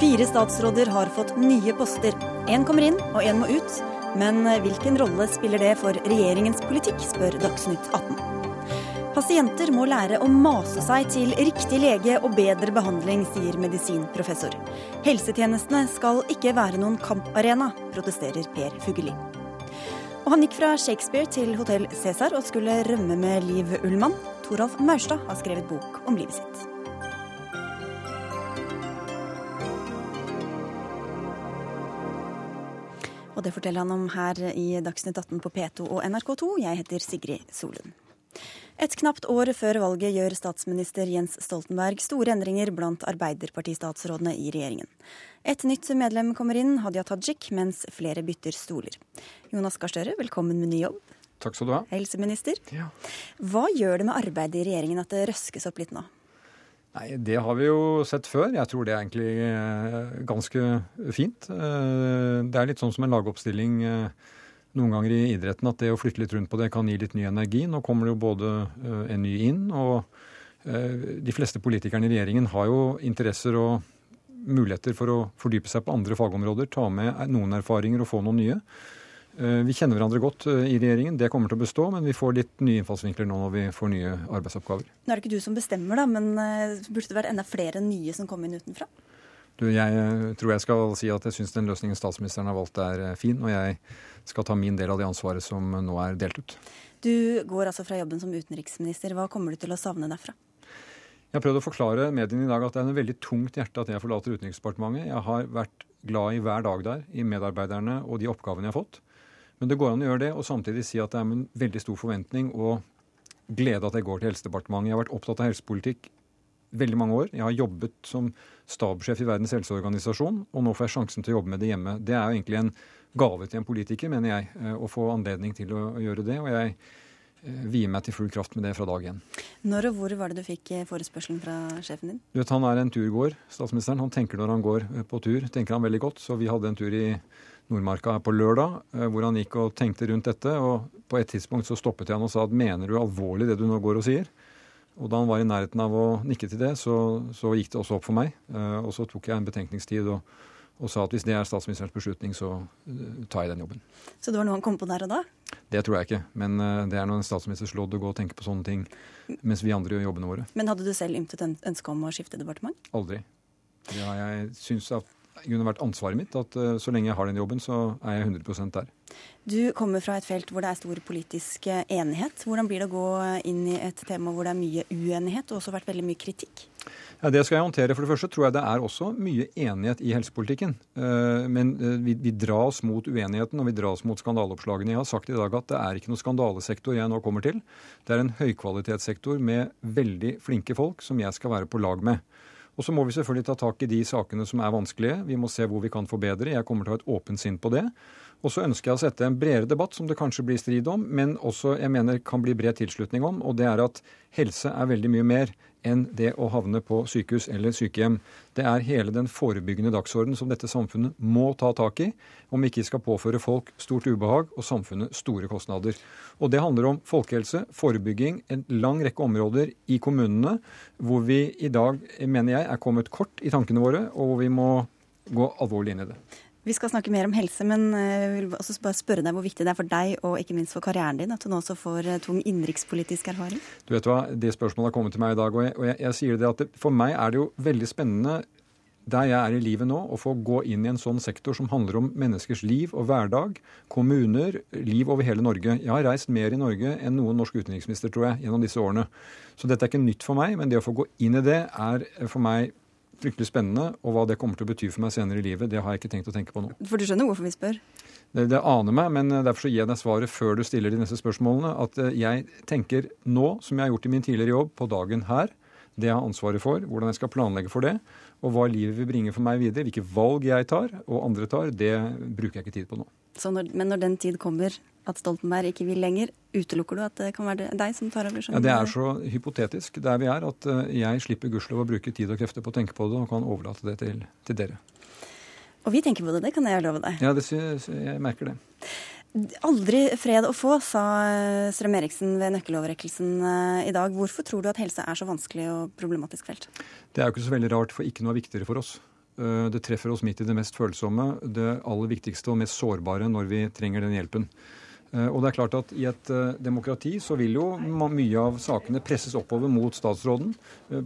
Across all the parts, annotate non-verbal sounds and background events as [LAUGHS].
Fire statsråder har fått nye poster. Én kommer inn, og én må ut. Men hvilken rolle spiller det for regjeringens politikk, spør Dagsnytt 18. Pasienter må lære å mase seg til riktig lege og bedre behandling, sier medisinprofessor. Helsetjenestene skal ikke være noen kamparena, protesterer Per Fugelli. Og han gikk fra Shakespeare til Hotell Cæsar og skulle rømme med Liv Ullmann. Toralf Maurstad har skrevet bok om livet sitt. Og det forteller han om her i Dagsnytt 18 på P2 og NRK2. Jeg heter Sigrid Solund. Et knapt år før valget gjør statsminister Jens Stoltenberg store endringer blant arbeiderpartistatsrådene i regjeringen. Et nytt medlem kommer inn, Hadia Tajik, mens flere bytter stoler. Jonas Gahr Støre, velkommen med ny jobb. Takk skal du ha. Helseminister. Ja. Hva gjør det med arbeidet i regjeringen at det røskes opp litt nå? Nei, Det har vi jo sett før. Jeg tror det er egentlig eh, ganske fint. Eh, Det er litt sånn som en lagoppstilling eh, noen ganger i idretten, at det å flytte litt rundt på det kan gi litt ny energi. Nå kommer det jo både en ny inn, og de fleste politikerne i regjeringen har jo interesser og muligheter for å fordype seg på andre fagområder, ta med noen erfaringer og få noen nye. Eh, Vi kjenner hverandre godt eh, i regjeringen, det kommer til å bestå, men vi får litt nye innfallsvinkler nå når vi får nye arbeidsoppgaver. Nå er det ikke du som bestemmer, da, men eh, burde det vært enda flere nye som kom inn utenfra? Du, jeg tror jeg skal si at jeg syns den løsningen statsministeren har valgt er fin, og jeg skal ta min del av det ansvaret som nå er delt ut. Du går altså fra jobben som utenriksminister. Hva kommer du til å savne derfra? Jeg har prøvd å forklare mediene i dag at det er en veldig tungt hjerte at jeg forlater Utenriksdepartementet. Jeg har vært glad i hver dag der, i medarbeiderne og de oppgavene jeg har fått. Men det går an å gjøre det, og samtidig si at det er med en veldig stor forventning og glede at jeg går til Helsedepartementet. Jeg har vært opptatt av helsepolitikk veldig mange år. Jeg har jobbet som stabssjef i Verdens helseorganisasjon, og nå får jeg sjansen til å jobbe med det hjemme. Det er jo egentlig en gave til en politiker, mener jeg, eh, å få anledning til å gjøre det. Og jeg eh, vier meg til full kraft med det fra dag én. Når og hvor var det du fikk eh, forespørselen fra sjefen din? Du vet, Han er en turgåer, statsministeren. Han tenker når han går på tur. tenker han veldig godt. Så vi hadde en tur i Nordmarka her på lørdag eh, hvor han gikk og tenkte rundt dette. Og på et tidspunkt så stoppet jeg han og sa at mener du alvorlig det du nå går og sier? Og da han var i nærheten av å nikke til det, så, så gikk det også opp for meg. Eh, Og så tok jeg en betenkningstid og, og sa at hvis det er statsministerens beslutning, så eh, tar jeg den jobben. Så det var noe han kom på der og da? Det tror jeg ikke, men det er nå en statsministers lodd å gå og tenke på sånne ting mens vi andre gjør jobbene våre. Men hadde du selv ymtet ønske om å skifte departement? Aldri. Det har jeg syns at kunne vært ansvaret mitt at eh, så lenge jeg har den jobben, så er jeg 100% der. Du kommer fra et felt hvor det er stor politisk eh, enighet. Hvordan blir det å gå inn i et tema hvor det er mye uenighet, og også vært veldig mye kritikk? Ja, Det skal jeg håndtere. For det første tror jeg det er også mye enighet i helsepolitikken. Eh, Men vi, dras mot uenigheten og vi dras mot skandaleoppslagene. Jeg har sagt i dag at det er ikke noe skandalesektor jeg nå kommer til. Det er en høykvalitetssektor med veldig flinke folk som jeg skal være på lag med. Og så må vi selvfølgelig ta tak i de sakene som er vanskelige. Vi må se hvor vi kan forbedre. Jeg kommer til å ha et åpent sinn på det. Og så ønsker jeg å sette en bredere debatt, som det kanskje blir strid om, men også jeg mener kan bli bred tilslutning om, og det er at helse er veldig mye mer enn det å havne på sykehus eller sykehjem. Det er hele den forebyggende dagsorden som dette samfunnet må ta tak i, om vi ikke skal påføre folk stort ubehag og samfunnet store kostnader. Og det handler om folkehelse, forebygging, en lang rekke områder i kommunene hvor vi i dag, mener jeg, er kommet kort i tankene våre, og hvor vi må gå alvorlig inn i det. Vi skal snakke mer om helse, men eh, jeg vil også bare spørre deg hvor viktig det er for deg og ikke minst for karrieren din at du nå også får eh, tung innenrikspolitisk erfaring? Du vet hva, Det spørsmålet har kommet til meg i dag, og jeg, og jeg, jeg sier det at det, for meg er det jo veldig spennende der jeg er i livet nå, å få gå inn i en sånn sektor som handler om menneskers liv og hverdag, kommuner, liv over hele Norge. Jeg har reist mer i Norge enn noen norsk utenriksminister, tror jeg, gjennom disse årene. Så dette er ikke nytt for meg, men det å få gå inn i det er for meg fryktelig spennende. Og hva det kommer til å bety for meg senere i livet, det har jeg ikke tenkt å tenke på nå. For du skjønner hvorfor vi spør? Det, det aner meg, men derfor så gir jeg deg svaret før du stiller de neste spørsmålene. At eh, jeg tenker nå, som jeg har gjort i min tidligere jobb, på dagen her. Det jeg har ansvaret for, hvordan jeg skal planlegge for det, og hva livet vil bringe for meg videre. Hvilke valg jeg tar og andre tar, det bruker jeg ikke tid på nå. Så når, men når den tid kommer at Stoltenberg ikke vil lenger, utelukker du at det kan være deg som tar over? Ja, Det er så hypotetisk der vi er, at eh, jeg slipper gudskjelov å bruke tid og krefter på å tenke på det, og kan overlate det til, til dere. Og vi tenker på det, det kan jeg love deg. Ja, det, jeg merker det. Aldri fred å få, sa eh, Strøm-Eriksen ved nøkkeloverrekkelsen eh, i dag. Hvorfor tror du at helse er så vanskelig og problematisk felt? Det er jo ikke så veldig rart, for ikke noe er viktigere for oss. Det treffer oss midt i det mest følsomme, det aller viktigste og mest sårbare når vi trenger den hjelpen. Og det er klart at I et demokrati så vil jo mye av sakene presses oppover mot statsråden.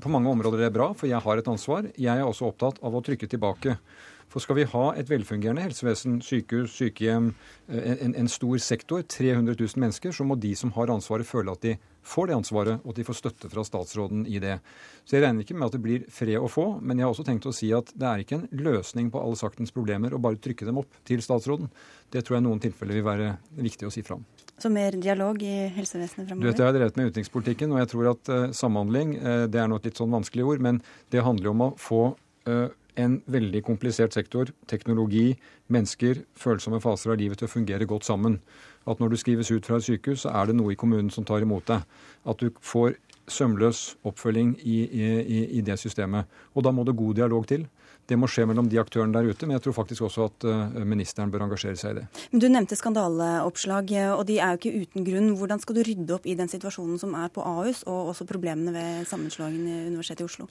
På mange områder er det bra, for jeg har et ansvar. Jeg er også opptatt av å trykke tilbake. For skal vi ha et velfungerende helsevesen, sykehus, sykehjem, eh, en, en, stor sektor, 300 000 mennesker, så må de som har ansvaret, føle at de får det ansvaret, og at de får støtte fra statsråden i det. Så jeg regner ikke med at det blir fred å få, men jeg har også tenkt å si at det er ikke en løsning på alle saktens problemer å bare trykke dem opp til statsråden. Det tror jeg i noen tilfeller vil være viktig å si fram. Så mer dialog i helsevesenet fremover? Du vet, Jeg har drevet med utenrikspolitikken, og jeg tror at uh, samhandling uh, det er nå et litt sånn vanskelig ord, men det handler jo om å få uh, en veldig komplisert sektor, teknologi, mennesker, følsomme faser av livet til å fungere godt sammen. At når du skrives ut fra et sykehus, så er det noe i kommunen som tar imot deg. At du får sømløs oppfølging i, i, i det systemet. Og da må det god dialog til. Det må skje mellom de aktørene der ute, men jeg tror faktisk også at uh, ministeren bør engasjere seg i det. Men Du nevnte skandaleoppslag, og de er jo ikke uten grunn. Hvordan skal du rydde opp i den situasjonen som er på Ahus, og også problemene ved sammenslåingen i Universitetet i Oslo?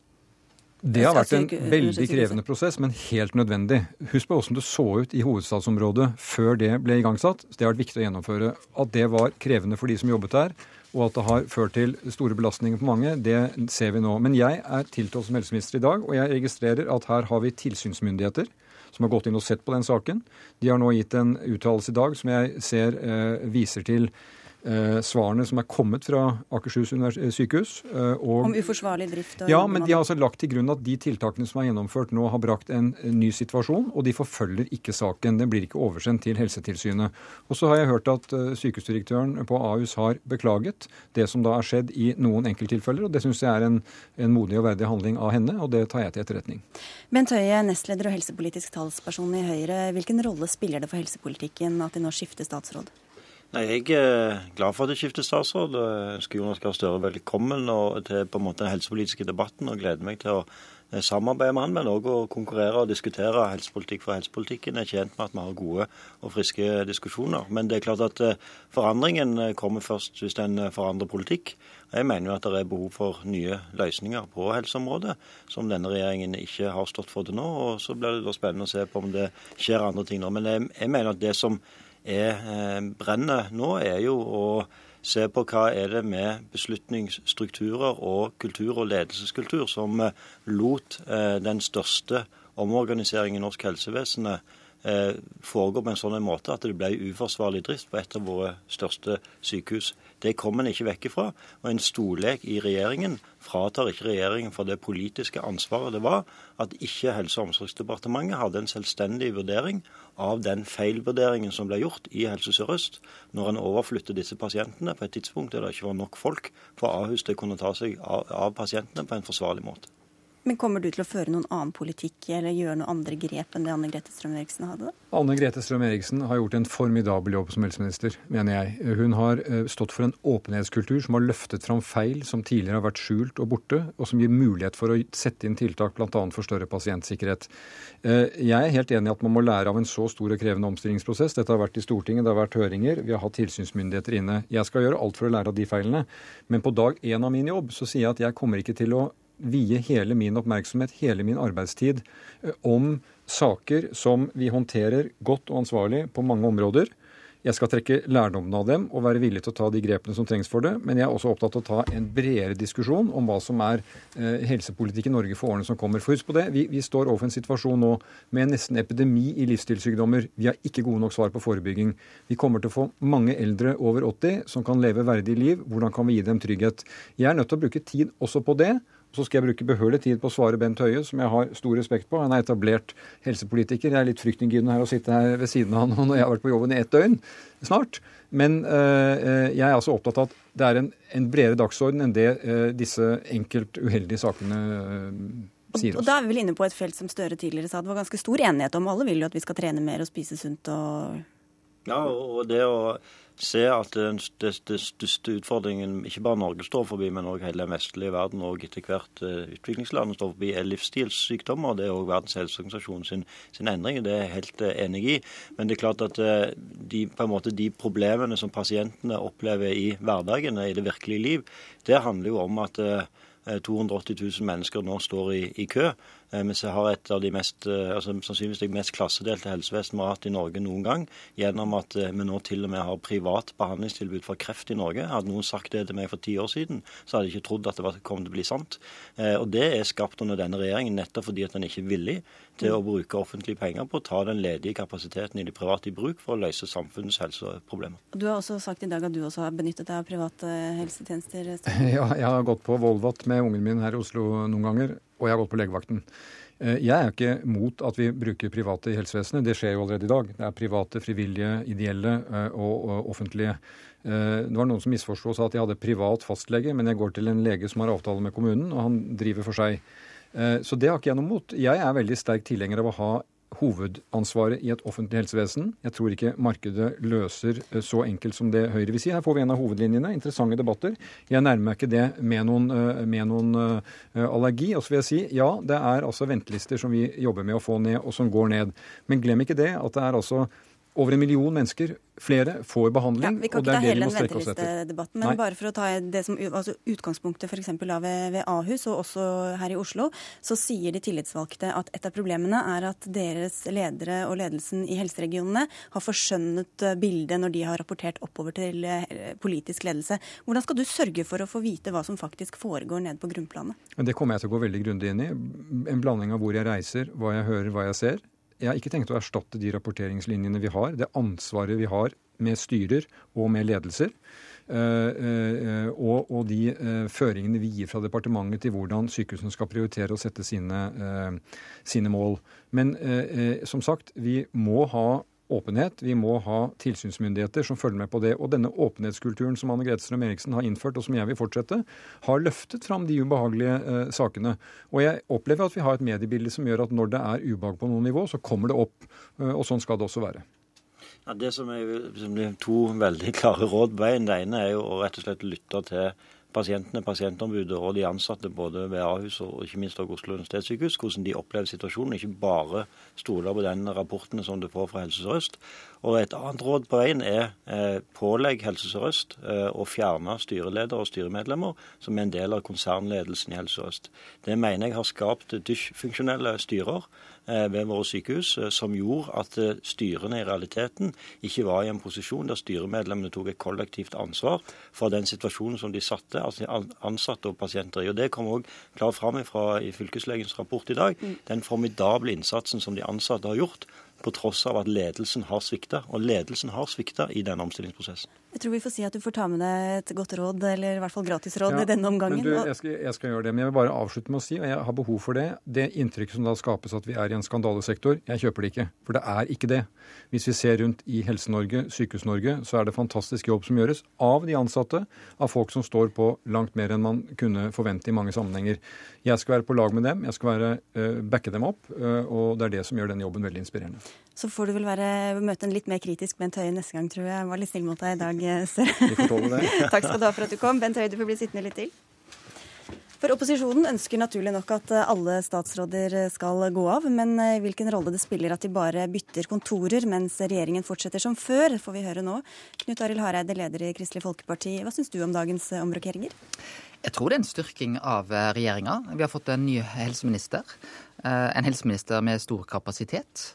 Det har vært en veldig krevende prosess, men helt nødvendig. Husk på hvordan det så ut i hovedstadsområdet før det ble igangsatt. Det har vært viktig å gjennomføre. At det var krevende for de som jobbet der, og at det har ført til store belastninger på mange, det ser vi nå. Men jeg er tiltrådt som helseminister i dag, og jeg registrerer at her har vi tilsynsmyndigheter som har gått inn og sett på den saken. De har nå gitt en uttalelse i dag som jeg ser eh, viser til svarene som er kommet fra Akershus sykehus. Eh, og, Om uforsvarlig drift? ja, men de har altså lagt til grunn at de tiltakene som er gjennomført nå, har brakt en, ny situasjon, og de forfølger ikke saken. Den blir ikke oversendt til Helsetilsynet. Og så har jeg hørt at sykehusdirektøren på Ahus har beklaget det som da har skjedd i noen enkelttilfeller, og det syns jeg er en, en modig og verdig handling av henne, og det tar jeg til etterretning. Bent Høie, nestleder og helsepolitisk talsperson i Høyre. Hvilken rolle spiller det for helsepolitikken at de nå skifter statsråd? Nei, Jeg er glad for at det skifter statsråd. Jeg ønsker Jonas Gahr Støre velkommen til på en måte den helsepolitiske debatten og gleder meg til å eh, samarbeide med han, men òg å konkurrere og diskutere helsepolitikk for helsepolitikken. Jeg er tjent med at vi har gode og friske diskusjoner. Men det er klart at eh, forandringen eh, kommer først hvis en forandrer politikk. Jeg mener jo at det er behov for nye løsninger på helseområdet, som denne regjeringen ikke har stått for til nå. og Så blir det da spennende å se på om det skjer andre ting nå. Men jeg, jeg mener at det som er eh, brenner nå, er jo å se på hva er det med beslutningsstrukturer og kultur og ledelseskultur som eh, lot eh, den største omorganiseringen i norsk helsevesen foregå på en sånn måte at det ble uforsvarlig drift på et av våre største sykehus. Det kommer en ikke vekk ifra. Og en storlek i regjeringen fratar ikke regjeringen for det politiske ansvaret det var at ikke Helse- og omsorgsdepartementet hadde en selvstendig vurdering av den feilvurderingen som ble gjort i Helse Sør-Øst, når en overflytter disse pasientene på et tidspunkt der det ikke var nok folk på Ahus til å kunne ta seg av, av pasientene på en forsvarlig måte. Men kommer du til å føre noen annen politikk eller gjøre noen andre grep enn det Anne Grete Strøm-Eriksen hadde? Anne Grete Strøm-Eriksen har gjort en formidabel jobb som helseminister, mener jeg. Hun har eh, stått for en åpenhetskultur som har løftet fram feil som tidligere har vært skjult og borte, og som gir mulighet for å sette inn tiltak bl.a. for større pasientsikkerhet. Eh, jeg er helt enig i at man må lære av en så stor og krevende omstillingsprosess. Dette har vært i Stortinget, det har vært høringer, vi har hatt tilsynsmyndigheter inne. Jeg skal gjøre alt for å lære av de feilene, men på dag én av min jobb så sier jeg at jeg kommer ikke til å vie hele min oppmerksomhet, hele min arbeidstid, eh, om saker som vi håndterer godt og ansvarlig på mange områder. Jeg skal trekke lærdommen av dem og være villig til å ta de grepene som trengs for det. Men jeg er også opptatt av å ta en bredere diskusjon om hva som er eh, helsepolitikk i Norge for årene som kommer. For husk på det, vi, vi står overfor en situasjon nå med nesten epidemi i livsstilssykdommer. Vi har ikke gode nok svar på forebygging. Vi kommer til å få mange eldre over 80 som kan leve verdig liv. Hvordan kan vi gi dem trygghet? Jeg er nødt til å bruke tid også på det. Så skal jeg bruke behørig tid på å svare Bent Høie, som jeg har stor respekt på. Han er etablert helsepolitiker. Jeg er litt fryktinngytende her å sitte her ved siden av han [LAUGHS] når jeg har vært på jobben i ett døgn snart. Men øh, jeg er altså opptatt av at det er en, en bredere dagsorden enn det øh, disse enkelt uheldige sakene øh, sier oss. Og da er vi vel inne på et felt som Støre tidligere sa det var ganske stor enighet om. Alle vil jo at vi skal trene mer og spise sunt og Ja, og det å se at den største utfordringen ikke bare Norge står forbi, men òg hele den vestlige verden og etter hvert uh, utviklingslandet står forbi, er livsstilssykdommer. Det er òg Verdens helseorganisasjon sin, sin, endring. Det er jeg helt uh, enig i. Men det er klart at uh, de, måte, de problemene som pasientene opplever i hverdagen, i det virkelige liv, det handler jo om at 280 000 mennesker nå står i, i kø. Eh, vi har et av de mest, eh, altså sannsynligvis det mest klassedelte helsevesenet vi har hatt i Norge noen gang, gjennom at eh, vi nå til og med har privat behandlingstilbud for kreft i Norge. Hadde noen sagt det til meg for ti år siden, så hadde jeg ikke trodd at det kom til å bli sant. Og Det er skapt under denne regjeringen nettopp fordi at den ikke er villig til å bruke offentlige penger på å ta den ledige kapasiteten i de private i bruk for å løse samfunnets helseproblemer. Du har også sagt i dag at du også har benyttet deg av private helsetjenester? [LAUGHS] Ja, jeg har gått på Volvat med ungen min her i Oslo noen ganger og jeg har gått på legevakten. Eh, jeg er ikke mot at vi bruker private i helsevesenet. Det skjer jo allerede i dag. Det er private, frivillige, ideelle eh, og offentlige. Eh, det var noen som misforsto og sa at jeg hadde privat fastlege, men jeg går til en lege som har avtale med kommunen, og han driver for seg. Så det har ikke jeg noe mot. Jeg er veldig sterk tilhenger av å ha hovedansvaret i et offentlig helsevesen. Jeg tror ikke markedet løser eh, så enkelt som det Høyre vil si. Her får vi en av hovedlinjene. Interessante debatter. Jeg nærmer meg ikke det med noen, eh, med noen uh, allergi. Og så vil jeg si ja, det er altså ventelister som vi jobber med å få ned, og som går ned. Men glem ikke det at det er altså over en million mennesker, flere, får behandling. Ja, vi kan ikke ta hele den ventelistedebatten, men Nei. bare for å ta det som altså utgangspunktet f.eks. Ved, ved Ahus og også her i Oslo, så sier de tillitsvalgte at et av problemene er at deres ledere og ledelsen i helseregionene har forskjønnet bildet når de har rapportert oppover til eh, politisk ledelse. Hvordan skal du sørge for å få vite hva som faktisk foregår ned på grunnplanet? Det kommer jeg til å gå veldig grundig inn i. En blanding av hvor jeg reiser, hva jeg hører, hva jeg ser jeg har ikke tenkt å erstatte de rapporteringslinjene vi har, det ansvaret vi har med styrer og med ledelser. Uh, uh, og, og, de uh, føringene vi gir fra departementet til hvordan sykehusene skal prioritere og sette sine, sine mål. Men som sagt, vi må ha åpenhet. Vi må ha tilsynsmyndigheter som følger med på det. Og denne åpenhetskulturen som Anne Grete Strøm Eriksen har innført, og som jeg vil fortsette, har løftet fram de ubehagelige eh, sakene. Og jeg opplever at vi har et mediebilde som gjør at når det er ubehag på noe nivå, så kommer det opp. Eh, og sånn skal det også være. Ja, det som er, som er to veldig [LAUGHS] klare råd på veien. Det ene er jo å rett og slett lytte til pasientene, pasientombudet og de ansatte både ved Ahus og ikke minst av Oslo universitetssykehus, hvordan de opplever situasjonen. Ikke bare stoler på den rapporten som du får fra Helse Sør-Øst. Og Et annet råd på veien er eh, pålegg Helse Sør-Øst eh, å fjerne styreleder og styremedlemmer som er en del av konsernledelsen i Helse Sør-Øst. Det mener jeg har skapt dysfunksjonelle styrer Eh, ved våre sykehus eh, som gjorde at styrene i realiteten ikke var i en posisjon der styremedlemmene tok et kollektivt ansvar for den situasjonen som de satte altså ansatte og pasienter i. Og Det kom òg klart fram i fylkeslegens rapport i dag. Mm. Den formidable innsatsen som de ansatte har gjort på tross av at ledelsen har svikta. Og ledelsen har svikta i denne omstillingsprosessen. Jeg tror vi får si at du får ta med deg et godt råd, eller i hvert fall gratisråd, ja, i denne omgangen. Du, jeg, skal, jeg, skal, gjøre det, men jeg vil bare avslutte med å si, og jeg har behov for det, det inntrykket som da skapes at vi er i en skandalesektor, jeg kjøper det ikke. For det er ikke det. Hvis vi ser rundt i Helse-Norge, Sykehus-Norge, så er det fantastisk jobb som gjøres av de ansatte, av folk som står på langt mer enn man kunne forvente i mange sammenhenger. Jeg skal være på lag med dem, jeg skal være, uh, backe dem opp, uh, og det er det som gjør denne jobben veldig inspirerende. Så får du vel være, møte en litt mer kritisk Bent Høie neste gang, tror jeg. Jeg var litt snill mot deg i dag, Får. [LAUGHS] Takk skal du ha for at du kom. Bent Høie, du får bli sittende litt til. For opposisjonen ønsker naturlig nok at alle statsråder skal gå av, men eh, hvilken rolle det spiller at de bare bytter kontorer mens regjeringen fortsetter som før, får vi høre nå. Knut Arild Hareide, leder i Kristelig Folkeparti, hva syns du om dagens eh, omrokeringer? Jeg tror det er en styrking av eh, regjeringa. Vi har fått en ny helseminister. En helseminister med stor kapasitet.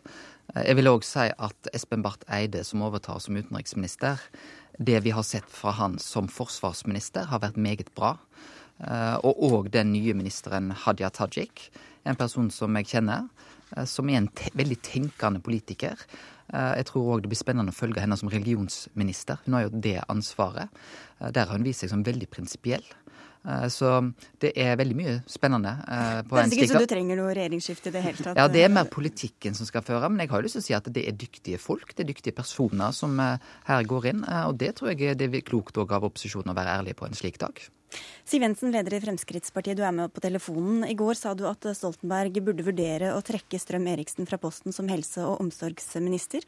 Jeg vil òg si at Espen Barth Eide, som overtar som utenriksminister, det vi har sett fra han som forsvarsminister, har vært meget bra. Eh, og òg den nye ministeren Hadia Tajik, en person som jeg kjenner, eh, som er en te veldig tenkende politiker. Jeg tror òg det blir spennende å følge henne som religionsminister. Hun har jo det ansvaret. Der har hun vist seg som veldig prinsipiell. Eh, så det er veldig mye spennende. Eh, på det er ikke så du trenger noe regjeringsskifte i det hele tatt? Ja, det er mer politikken som skal føre. Men jeg har lyst til å si at det er dyktige folk, det er dyktige personer som eh, her går inn. Og det tror jeg det er klokt òg av opposisjonen å være ærlig på en slik dag. Siv Jensen, leder i Fremskrittspartiet, du er med på telefonen. I går sa du at Stoltenberg burde vurdere å trekke Strøm Eriksen fra posten som helse- og omsorgsminister.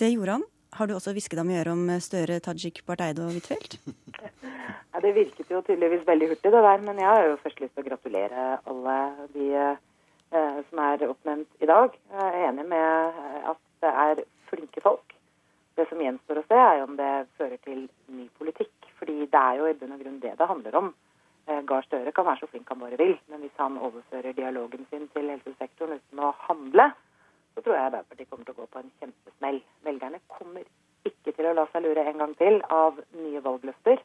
Det gjorde han. Har du også hvisket ham i øret om Støre, Tajik, Barteide og Huitfeldt? [LAUGHS] Ja, det virket jo tydeligvis veldig hurtig, det der. Men jeg har jo først lyst til å gratulere alle de eh, som er oppnevnt i dag. Jeg er enig med at det er flinke folk. Det som gjenstår å se, er om det fører til ny politikk. Fordi det er jo i bunn og grunn det det handler om. Eh, Gahr Støre kan være så flink han bare vil, men hvis han overfører dialogen sin til helsesektoren uten å handle, så tror jeg Arbeiderpartiet kommer til å gå på en kjempesmell. Velgerne kommer ikke til å la seg lure en gang til av nye valgløfter.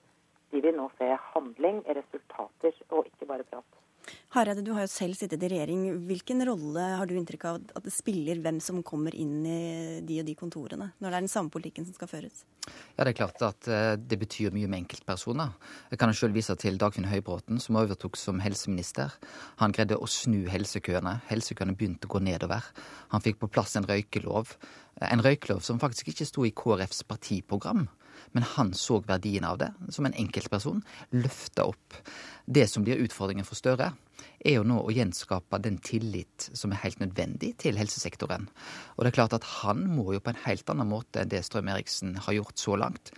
De vil nå se handling, resultater og ikke bare prat. Hareide, du har jo selv sittet i regjering. Hvilken rolle har du inntrykk av at det spiller hvem som kommer inn i de og de kontorene, når det er den samme politikken som skal føres? Ja, Det er klart at eh, det betyr mye med enkeltpersoner. Jeg kan selv vise til Dagfinn Høybråten, som overtok som helseminister. Han greide å snu helsekøene. Helsekøene begynte å gå nedover. Han fikk på plass en røykelov. En røykelov som faktisk ikke sto i KrFs partiprogram. Men han så verdien av det som en enkeltperson. Løfta opp. Det som blir utfordringen for Støre, er jo nå å gjenskape den tillit som er helt nødvendig til helsesektoren. Og det er klart at han må jo på en helt annen måte enn det Strøm Eriksen har gjort så langt,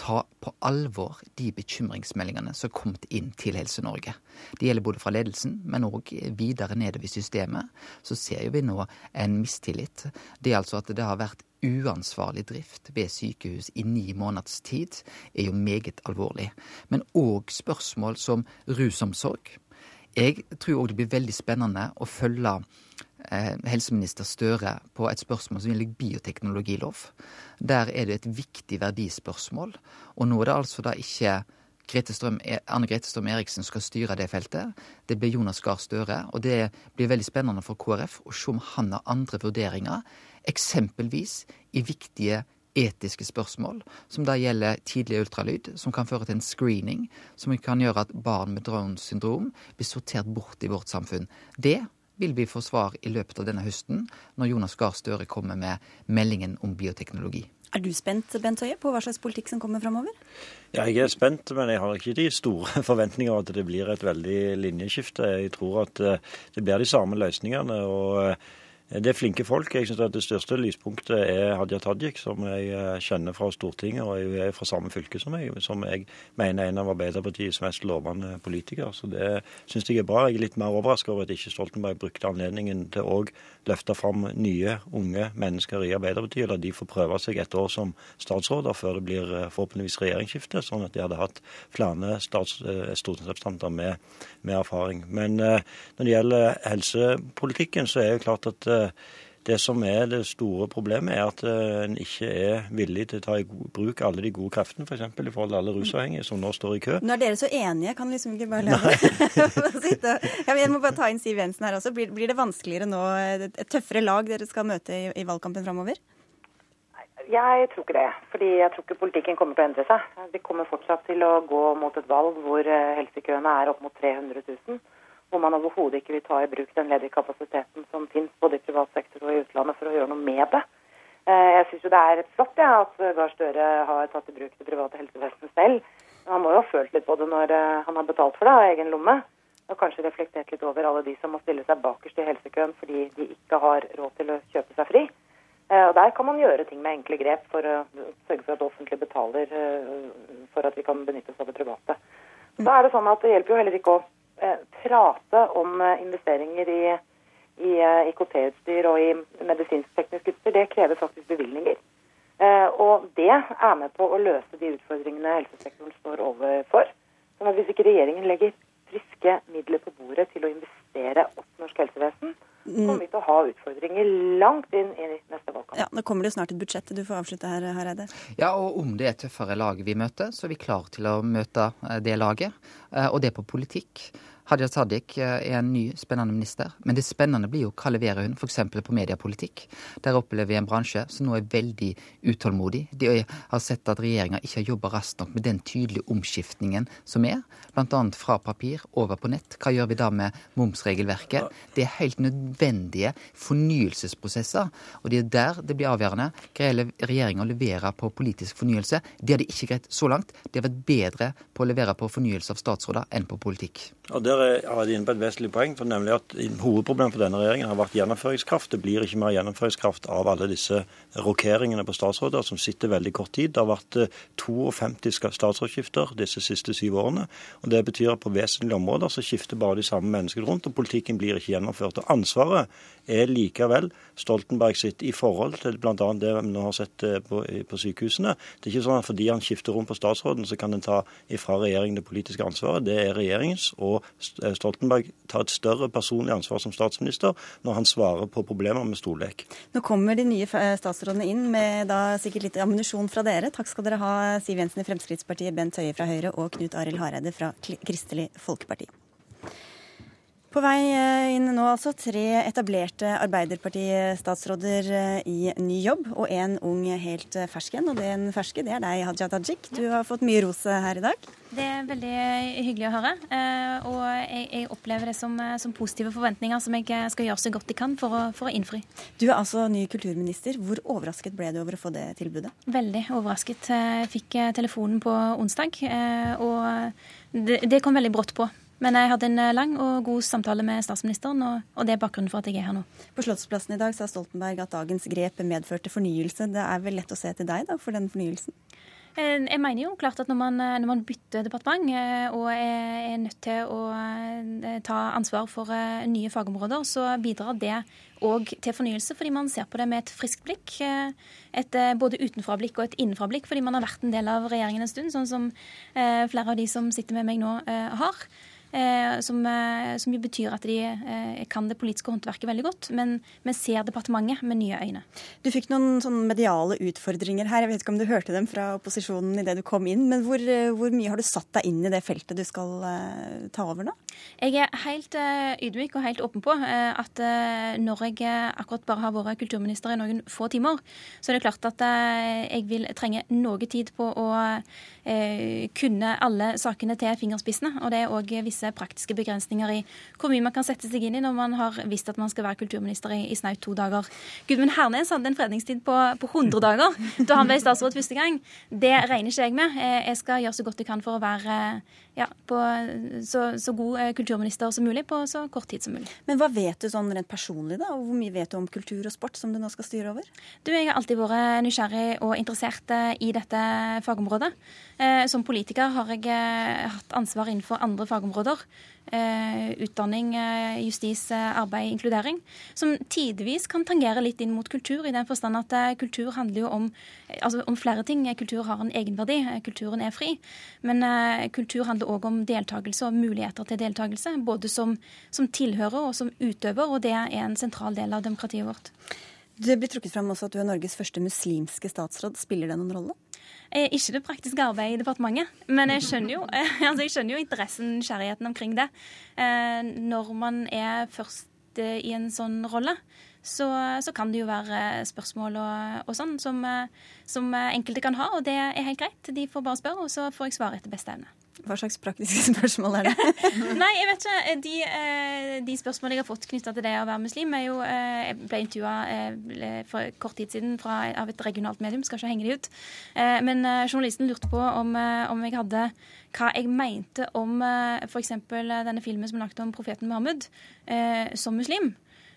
ta på alvor de bekymringsmeldingene som er kommet inn til Helse-Norge. Det gjelder både fra ledelsen, men òg videre nedover i systemet. Så ser vi nå en mistillit. Det er altså at det har vært uansvarlig drift ved sykehus i ni måneders tid, er jo meget alvorlig. Men òg spørsmål som rusomsorg. Jeg tror òg det blir veldig spennende å følge Eh, helseminister Støre på et spørsmål som gjelder bioteknologilov. Der er det et viktig verdispørsmål. Og nå er det altså da ikke Grete Strøm, Anne Grete Strøm Eriksen skal styre det feltet. Det blir Jonas Gahr Støre. Og det blir veldig spennende for KrF å se om han har andre vurderinger. Eksempelvis i viktige etiske spørsmål, som da gjelder tidlig ultralyd, som kan føre til en screening, som kan gjøre at barn med Downs syndrom blir sortert bort i vårt samfunn. Det vil vi få svar i løpet av denne høsten, når Jonas Gahr Støre kommer med meldingen om bioteknologi. Er du spent Bent Høie, på hva slags politikk som kommer framover? Ja, jeg er spent, men jeg har ikke de store [LAUGHS] forventninger at det blir et veldig linjeskifte. Jeg tror at eh, det blir de samme løsningene. og eh, det er flinke folk. Jeg synes at Det største lyspunktet er Hadia Tajik, som jeg eh, kjenner fra Stortinget, og jeg er fra samme fylke som meg, som jeg mener er en av Arbeiderpartiets mest lovende politikere. Så det syns jeg er bra. Jeg er litt mer overrasket over at ikke Stoltenberg brukte anledningen til å løfte fram nye, unge mennesker i Arbeiderpartiet, eller de får prøve seg et år som statsråder før det blir eh, forhåpentligvis regjeringsskifte, sånn at de hadde hatt flere eh, stortingsrepresentanter med, med, erfaring. Men når det gjelder helsepolitikken, så er det klart at det som er det store problemet, er at eh, en ikke er villig til å ta i bruk alle de gode kreftene, f.eks. For i forhold til alle rusavhengige som nå står i kø. Nå er dere så enige, kan liksom ikke bare la [LAUGHS] sitte Jeg må bare ta inn Siv Jensen her også. Blir, blir, det vanskeligere nå, et tøffere lag dere skal møte i, i valgkampen framover? Jeg tror ikke det. Fordi jeg tror ikke politikken kommer til å endre seg. Vi kommer fortsatt til å gå mot et valg hvor eh, helsekøene er opp mot 300 000 hvor man overhodet ikke vil ta i bruk den ledige kapasiteten som finnes både i privat sektor og i utlandet for å gjøre noe med det. Eh, jeg syns det er flott ja, at Gahr Støre har tatt i bruk det private helsevesenet selv. Han må jo ha følt litt på det når eh, han har betalt for det av egen lomme. Og kanskje reflektert litt over alle de som må stille seg bakerst i helsekøen fordi de ikke har råd til å kjøpe seg fri. Eh, og Der kan man gjøre ting med enkle grep for å sørge for at det offentlige betaler for at vi kan benytte oss av det private. Da er det sånn at Det hjelper jo heller ikke å prate om eh, investeringer i, i eh, IKT-utstyr og i medisinsk-teknisk utstyr, det krever faktisk bevilgninger. Og det er med på å løse de utfordringene helsesektoren står overfor. Sånn at hvis ikke regjeringen legger friske midler på bordet til å investere opp norsk helsevesen, kommer vi til å ha utfordringer langt inn i neste valgkamp. Ja, Nå kommer det jo snart et budsjett. Du får avslutte her, Hareide. Ja, og om det er tøffere lag vi møter, så er vi klar til å møte det laget. Og det på politikk. Hadia Tajik eh, er en ny, spennende minister. Men det spennende blir jo hva leverer hun f.eks. på mediepolitikk. Der opplever vi en bransje som nå er veldig utålmodig. De har sett at regjeringa ikke har jobba raskt nok med den tydelige omskiftningen som er. Bl.a. fra papir over på nett. Hva gjør vi da med momsregelverket? Det er helt nødvendige fornyelsesprosesser. Og det er der det blir avgjørende. Greier regjeringa å levere på politisk fornyelse? Det har de ikke greit så langt. De har vært bedre på å levere på fornyelse av statsråder enn på politikk. Og Der er de inne på et vesentlig poeng, for nemlig at hovedproblemet for denne regjeringen har vært gjennomføringskraft. Det blir ikke mer gjennomføringskraft av alle disse rokeringene på statsråder som sitter veldig kort tid. Det har vært 52 eh, statsrådsskifter disse siste syv årene. og Det betyr at på vesentlige områder så skifter bare de samme menneskene rundt, og politikken blir ikke gjennomført. Og Ansvaret er likevel Stoltenberg sitt i forhold til bl.a. det vi nå har sett eh, på, på, sykehusene. Det er ikke sånn at fordi han skifter rom på statsråden, så kan en ta ifra regjeringen det politiske ansvaret. Det er regjeringens. Og Stoltenberg tar et større personlig ansvar som statsminister når han svarer på problemer med stollek. Nå kommer de nye statsrådene inn med da sikkert litt ammunisjon fra dere. Takk skal dere ha, Siv Jensen i Fremskrittspartiet, Bent Høie fra Høyre og Knut Arild Hareide fra Kristelig Folkeparti. På vei eh, inn nå altså tre etablerte Arbeiderparti-statsråder eh, i ny jobb, og en ung helt fersken, fersk en. Og den ferske, det er deg, Hadia Tajik. Du har fått mye ros her i dag. Det er veldig hyggelig å høre. Og jeg, jeg opplever det som, som, positive forventninger som jeg skal gjøre så godt jeg kan for å, for å, innfri. Du er altså ny kulturminister. Hvor overrasket ble du over å få det tilbudet? Veldig overrasket. Jeg fikk telefonen på onsdag, og det, det kom veldig brått på. Men jeg hadde en eh, lang og god samtale med statsministeren, og, og det er bakgrunnen for at jeg er her nå. På Slottsplassen i dag sa Stoltenberg at dagens grep medførte fornyelse. Det er vel lett å se til deg da, for den fornyelsen? Eh, jeg mener jo klart at når man, eh, når man bytter departement og er, nødt til å ta ansvar for nye fagområder, så bidrar det òg til fornyelse, fordi man ser på det med et friskt blikk. Et både utenfra-blikk og et innenfra-blikk, fordi man har vært en del av regjeringen en stund, sånn som flere av de som sitter med meg nå, har. Eh, som, eh, som, jo betyr at de eh, kan det politiske håndverket veldig godt, men, men ser departementet med nye øyne. Du fikk noen sånne mediale utfordringer her. Jeg vet ikke om du hørte dem fra opposisjonen idet du kom inn, men hvor, hvor, mye har du satt deg inn i det feltet du skal ta over nå? Jeg er helt ydmyk og helt åpen på at når jeg akkurat bare har vært kulturminister i noen få timer, så er det klart at jeg vil trenge noe tid på å kunne alle sakene til fingerspissene. og det er også visse visse praktiske begrensninger i hvor mye man kan sette seg inn i når man har visst at man skal være kulturminister i, i snaut to dager. Gudmund Hernes hadde en fredningstid på, på 100 dager da han ble statsråd første gang. Det regner ikke jeg med. Eh, jeg skal gjøre så godt jeg kan for å være ja, på så, så, god eh, kulturminister som mulig på så kort tid som mulig. Men hva vet du sånn rent personlig, da? Og hvor mye vet du om kultur og sport som du nå skal styre over? Du, Jeg har alltid vært nysgjerrig og interessert eh, i dette fagområdet. Som politiker har jeg hatt ansvar innenfor andre fagområder. Eh, utdanning, eh, justis, eh, arbeid, inkludering. Som tidvis kan tangere litt inn mot kultur, i den forstand at kultur handler jo om, altså om flere ting. Kultur har en egenverdi, kulturen er fri. Men kultur handler òg om deltakelse og muligheter til deltakelse. Både som, som tilhører og som utøver, og det er en sentral del av demokratiet vårt. Det blir trukket fram også at du er Norges første muslimske statsråd. Spiller det noen rolle? Eh, ikke det praktiske arbeidet i departementet, men jeg skjønner jo, eh, [LAUGHS] altså jeg skjønner jo interessen, nysgjerrigheten omkring det. Eh, når man er først i en sånn rolle, så, så, kan det jo være spørsmål og, og sånn som, som, enkelte kan ha, og det er helt greit. De får bare spørre, og så får jeg svare etter beste evne. Hva slags praktiske [LAUGHS] spørsmål er det? [LAUGHS] Nei, jeg vet ikke. De, eh, de spørsmålene jeg har fått knytta til det å være muslim, er jo eh, Jeg ble intervjua eh, for kort tid siden fra, av et regionalt medium, skal ikke henge de ut. Men journalisten lurte på om, om jeg hadde hva jeg mente om f.eks. denne filmen som er lagt om profeten Muhammed som muslim.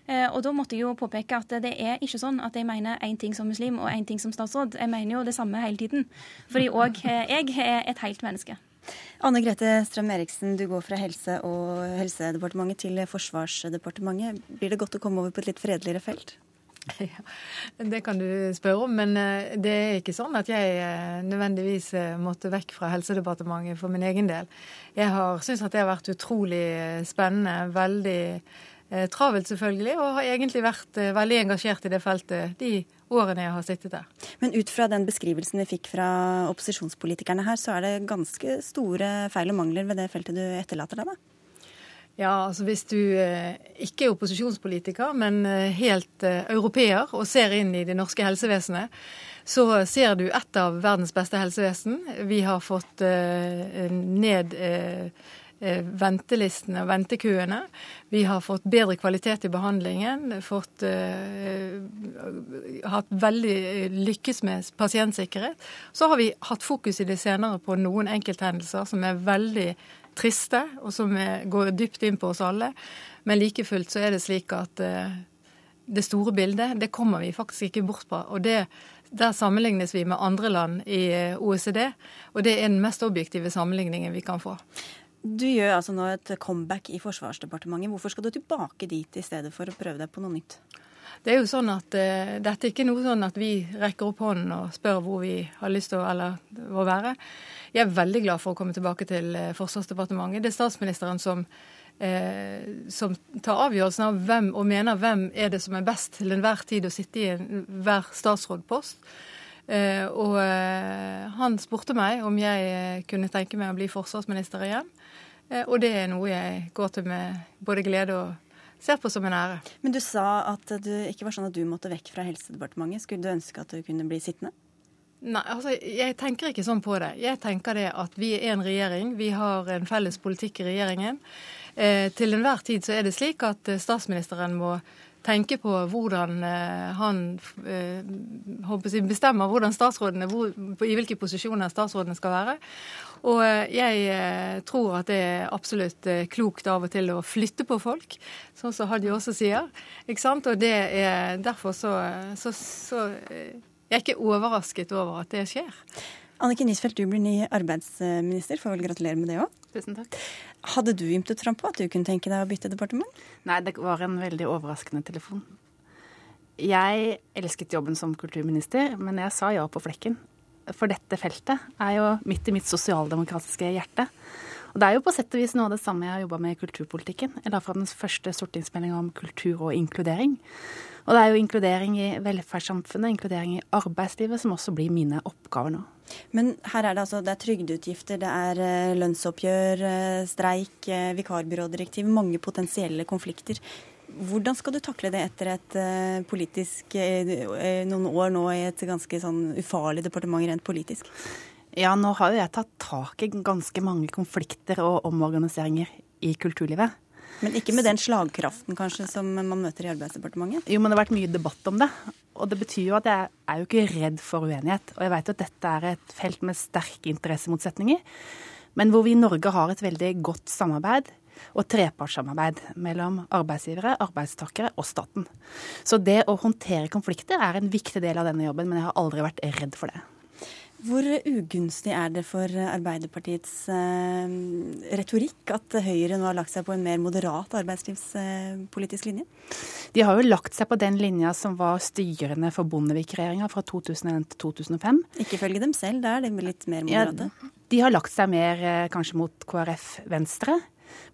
Og da måtte jeg jo påpeke at det er ikke sånn at jeg mener én ting som muslim og én ting som statsråd. Jeg mener jo det samme hele tiden. Fordi òg jeg er et helt menneske. Anne Grete Strøm Eriksen, du går fra Helse- og helsedepartementet til Forsvarsdepartementet. Blir det godt å komme over på et litt fredeligere felt? [LAUGHS] Ja, Det kan du spørre om, men eh, det er ikke sånn at jeg eh, nødvendigvis eh, måtte vekk fra Helsedepartementet for min egen del. Jeg har syntes at det har vært utrolig spennende, veldig travelt selvfølgelig, og har egentlig vært veldig engasjert i det feltet de årene jeg har sittet der. Men ut fra den beskrivelsen vi fikk fra opposisjonspolitikerne her, så er det ganske store feil og mangler ved det feltet du etterlater deg, da? Ja, altså Hvis du eh, ikke er opposisjonspolitiker, men eh, helt eh, europeer og ser inn i det norske helsevesenet, så ser du et av verdens beste helsevesen. Vi har fått ned Eh, ventelistene og ventekøene. Vi har fått bedre kvalitet i behandlingen. Fått, uh, hatt veldig lykkes med pasientsikkerhet. Så har vi hatt fokus i det senere på noen enkelthendelser som er veldig triste, og som er, går dypt inn på oss alle. Men like fullt så er det slik at uh, det store bildet, det kommer vi faktisk ikke bort på. Og det, der sammenlignes vi med andre land i OECD, og det er den mest objektive sammenligningen vi kan få. Du gjør altså nå et comeback i Forsvarsdepartementet. Hvorfor skal du tilbake dit i stedet for å prøve deg på noe nytt? Det er jo sånn at uh, Dette er ikke noe sånn at vi rekker opp hånden og spør hvor vi har lyst til å, eller, å være. Jeg er veldig glad for å komme tilbake til uh, Forsvarsdepartementet. Det er statsministeren som, uh, som tar avgjørelsen av hvem og mener hvem er det som er best til enhver tid å sitte i enhver statsrådpost. Og han spurte meg om jeg kunne tenke meg å bli forsvarsminister igjen. og det er noe jeg går til med både glede og ser på som en ære. Men du sa at det ikke var sånn at du måtte vekk fra Helsedepartementet. Skulle du ønske at du kunne bli sittende? Nei, altså jeg tenker ikke sånn på det. Jeg tenker det at vi er en regjering. Vi har en felles politikk i regjeringen. Eh, til enhver tid så er det slik at eh, statsministeren må tenke på hvordan eh, han jeg, bestemmer hvordan statsrådene, hvor, i hvilke posisjoner statsrådene skal være. Og eh, jeg eh, tror at det er absolutt eh, klokt av og til å flytte på folk, sånn som Hadia også sier. Ikke sant? Og det er derfor så, så, så Jeg er ikke overrasket over at det skjer. Anniken Nisfeldt, du blir ny arbeidsminister. Får vel gratulere med det òg. Tusen takk. Hadde du ymtet frampå at du kunne tenke deg å bytte departement? Nei, det var en veldig overraskende telefon. Jeg elsket jobben som kulturminister, men jeg sa ja på flekken for dette feltet er jo midt i mitt sosialdemokratiske hjerte. Og det er jo på sett og vis noe av det samme jeg har jobba med i kulturpolitikken. Jeg la fram den første stortingsmeldinga om kultur og inkludering. Og det er jo inkludering i velferdssamfunnet, inkludering i arbeidslivet, som også blir mine oppgaver nå. Men her er det altså det er trygdeutgifter, det er eh, lønnsoppgjør, eh, streik, eh, vikarbyrådirektiv, mange potensielle konflikter. Hvordan skal du takle det etter et politisk noen år nå i et ganske sånn ufarlig departement rent politisk? Ja, nå har jo jeg tatt tak i ganske mange konflikter og omorganiseringer i kulturlivet. Men ikke med den slagkraften kanskje som man møter i Arbeidsdepartementet? Jo, men det har vært mye debatt om det. Og det betyr jo at jeg er jo ikke redd for uenighet. Og jeg jo at dette er et felt med sterke interessemotsetninger, men hvor vi i Norge har et veldig godt samarbeid og trepartssamarbeid mellom arbeidsgivere, arbeidstakere og staten. Så det å håndtere konflikter er en viktig del av denne jobben, men jeg har aldri vært redd for det. Hvor ugunstig er det for Arbeiderpartiets eh, retorikk at Høyre nå har lagt seg på en mer moderat arbeidslivspolitisk linje? De har jo lagt seg på den linja som var styrende for Bondevik-regjeringa fra 2001 til 2005. Ikke følge dem selv, da er de litt mer moderate? Ja, de har lagt seg mer eh, kanskje mot KrF Venstre.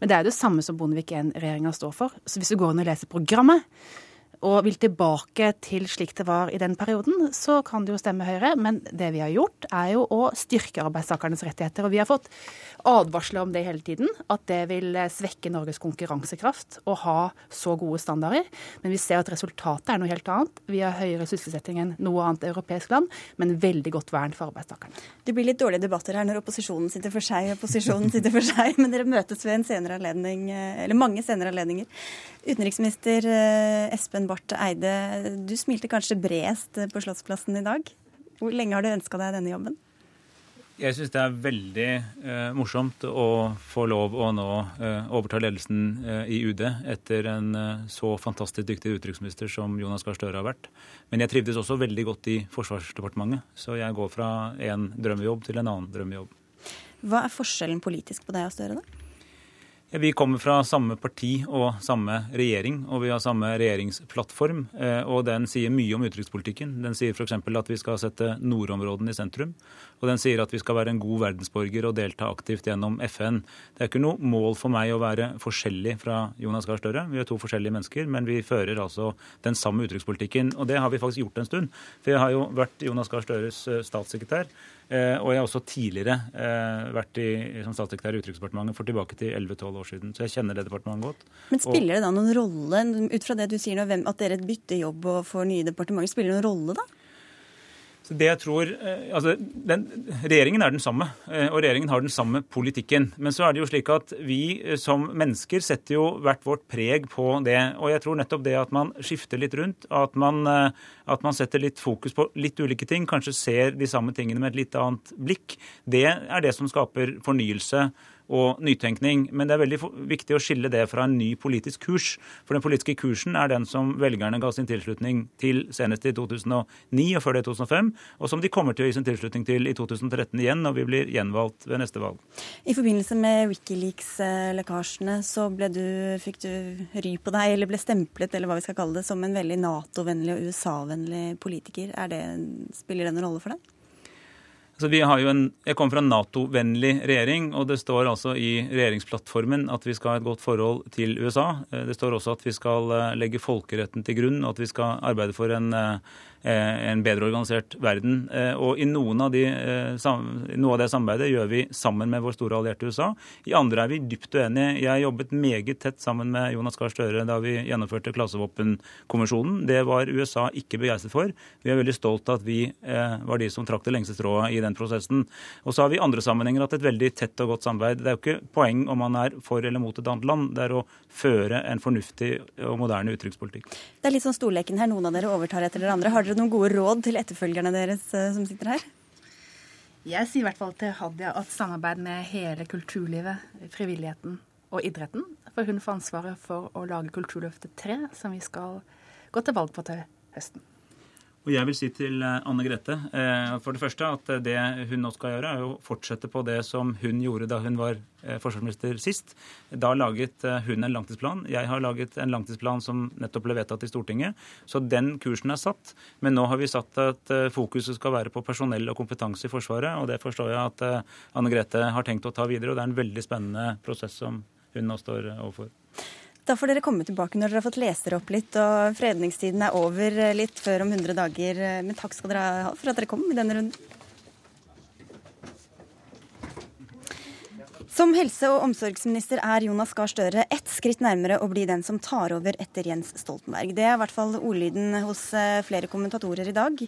Men det er det samme som Bondevik I-regjeringa står for. Så hvis du går inn og leser programmet, og vil tilbake til slik det var i den perioden, så kan det jo stemme Høyre. Men det vi har gjort, er jo å styrke arbeidstakernes rettigheter. Og vi har fått advarsler om det hele tiden, at det vil svekke Norges konkurransekraft å ha så gode standarder. Men vi ser at resultatet er noe helt annet. Vi har høyere sysselsetting enn noe annet europeisk land, men veldig godt vern for arbeidstakerne. Det blir litt dårlige debatter her når opposisjonen sitter for seg og posisjonen [LAUGHS] sitter for seg, men dere møtes ved en senere anledning, eller mange senere anledninger. Utenriksminister eh, Espen Barth Eide, du smilte kanskje bredest på Slottsplassen i dag. Hvor lenge har du ønska deg denne jobben? Jeg syns det er veldig eh, morsomt å få lov å nå eh, overta ledelsen eh, i UD etter en eh, så fantastisk dyktig utenriksminister som Jonas Gahr Støre har vært. Men jeg trivdes også veldig godt i Forsvarsdepartementet, så jeg går fra en drømmejobb til en annen drømmejobb. Hva er forskjellen politisk på deg og Støre, da? Vi kommer fra samme parti og samme regjering, og vi har samme regjeringsplattform. Eh, og den sier mye om utenrikspolitikken. Den sier f.eks. at vi skal sette nordområdene i sentrum. Og den sier at vi skal være en god verdensborger og delta aktivt gjennom FN. Det er ikke noe mål for meg å være forskjellig fra Jonas Gahr Støre. Vi er to forskjellige mennesker, men vi fører altså den samme utenrikspolitikken. Og det har vi faktisk gjort en stund. For jeg har jo vært Jonas Gahr Støres eh, statssekretær. Eh, og jeg har også tidligere eh, vært i, som statssekretær i Utenriksdepartementet for tilbake til 11-12 år siden. Så jeg kjenner det departementet godt. Men spiller det da noen rolle, ut fra det du sier nå, at dere bytter jobb og får nye departementer, spiller det noen rolle da? Så det jeg tror, eh, altså den, Regjeringen er den samme, eh, og regjeringen har den samme politikken. Men så er det jo slik at vi eh, som mennesker setter jo hvert vårt preg på det. Og jeg tror nettopp det at man skifter litt rundt, at man, at man setter litt fokus på litt ulike ting, kanskje ser de samme tingene med et litt annet blikk, det er det som skaper fornyelse og nytenkning. Men det er veldig viktig å skille det fra en ny politisk kurs. For den politiske kursen er den som velgerne ga sin tilslutning til senest i 2009 og før det i 2005, og som de kommer til å gi sin tilslutning til i 2013 igjen når vi blir gjenvalgt ved neste valg. I forbindelse med Wikileaks-lekkasjene så du, fikk du ry på deg, eller ble stemplet eller hva vi skal kalle det, som en veldig Nato-vennlig og USA-vennlig politiker. Det, spiller det noen rolle for deg? Altså, vi har jo en, jeg kommer fra en Nato-vennlig regjering, og det står altså i regjeringsplattformen at vi skal ha et godt forhold til USA. Eh, det står også at vi skal eh, legge folkeretten til grunn, og at vi skal arbeide for en eh, en bedre organisert verden. Eh, og i noen av de, eh, noe av det samarbeidet gjør vi sammen med vår store allierte USA. I andre er vi dypt uenige. Jeg jobbet meget tett sammen med Jonas Gahr Støre da vi gjennomførte klasevåpenkonvensjonen. Det var USA ikke begeistret for. Vi er veldig stolt av at vi var de som trakk det lengste strået i den prosessen. Og så har vi i andre sammenhenger hatt et veldig tett og godt samarbeid. Det er jo ikke poeng om man er for eller mot et annet land. Det er å føre en fornuftig og moderne utenrikspolitikk. Det er litt sånn storleken her. Noen av dere overtar etter dere andre. Har dere noen gode råd til etterfølgerne deres eh, som sitter her? Jeg sier i hvert fall til Hadia at samarbeid med hele kulturlivet, frivilligheten og idretten. For hun får ansvaret for å lage Kulturløftet 3, som vi skal gå til valg på til høsten. Og jeg vil si til eh, Anne Grete eh, for det første at det hun nå skal gjøre, er å fortsette på det som hun gjorde da hun var eh, forsvarsminister sist. Da laget hun en langtidsplan. Jeg har laget en langtidsplan som nettopp ble vedtatt i Stortinget. Så den kursen er satt. Men nå har vi satt at fokuset skal være på personell og kompetanse i Forsvaret. Og det forstår jeg at Anne Grete har tenkt å ta videre. Og det er en veldig spennende prosess som hun nå står overfor. Da får dere komme tilbake når dere har fått lest dere opp litt og fredningstiden er over litt før om 100 dager. Men takk skal dere ha for at dere kom i denne runden. Som helse- og omsorgsminister er Jonas Gahr Støre ett skritt nærmere å bli den som tar over etter Jens Stoltenberg. Det er i hvert fall ordlyden hos eh, flere kommentatorer i dag.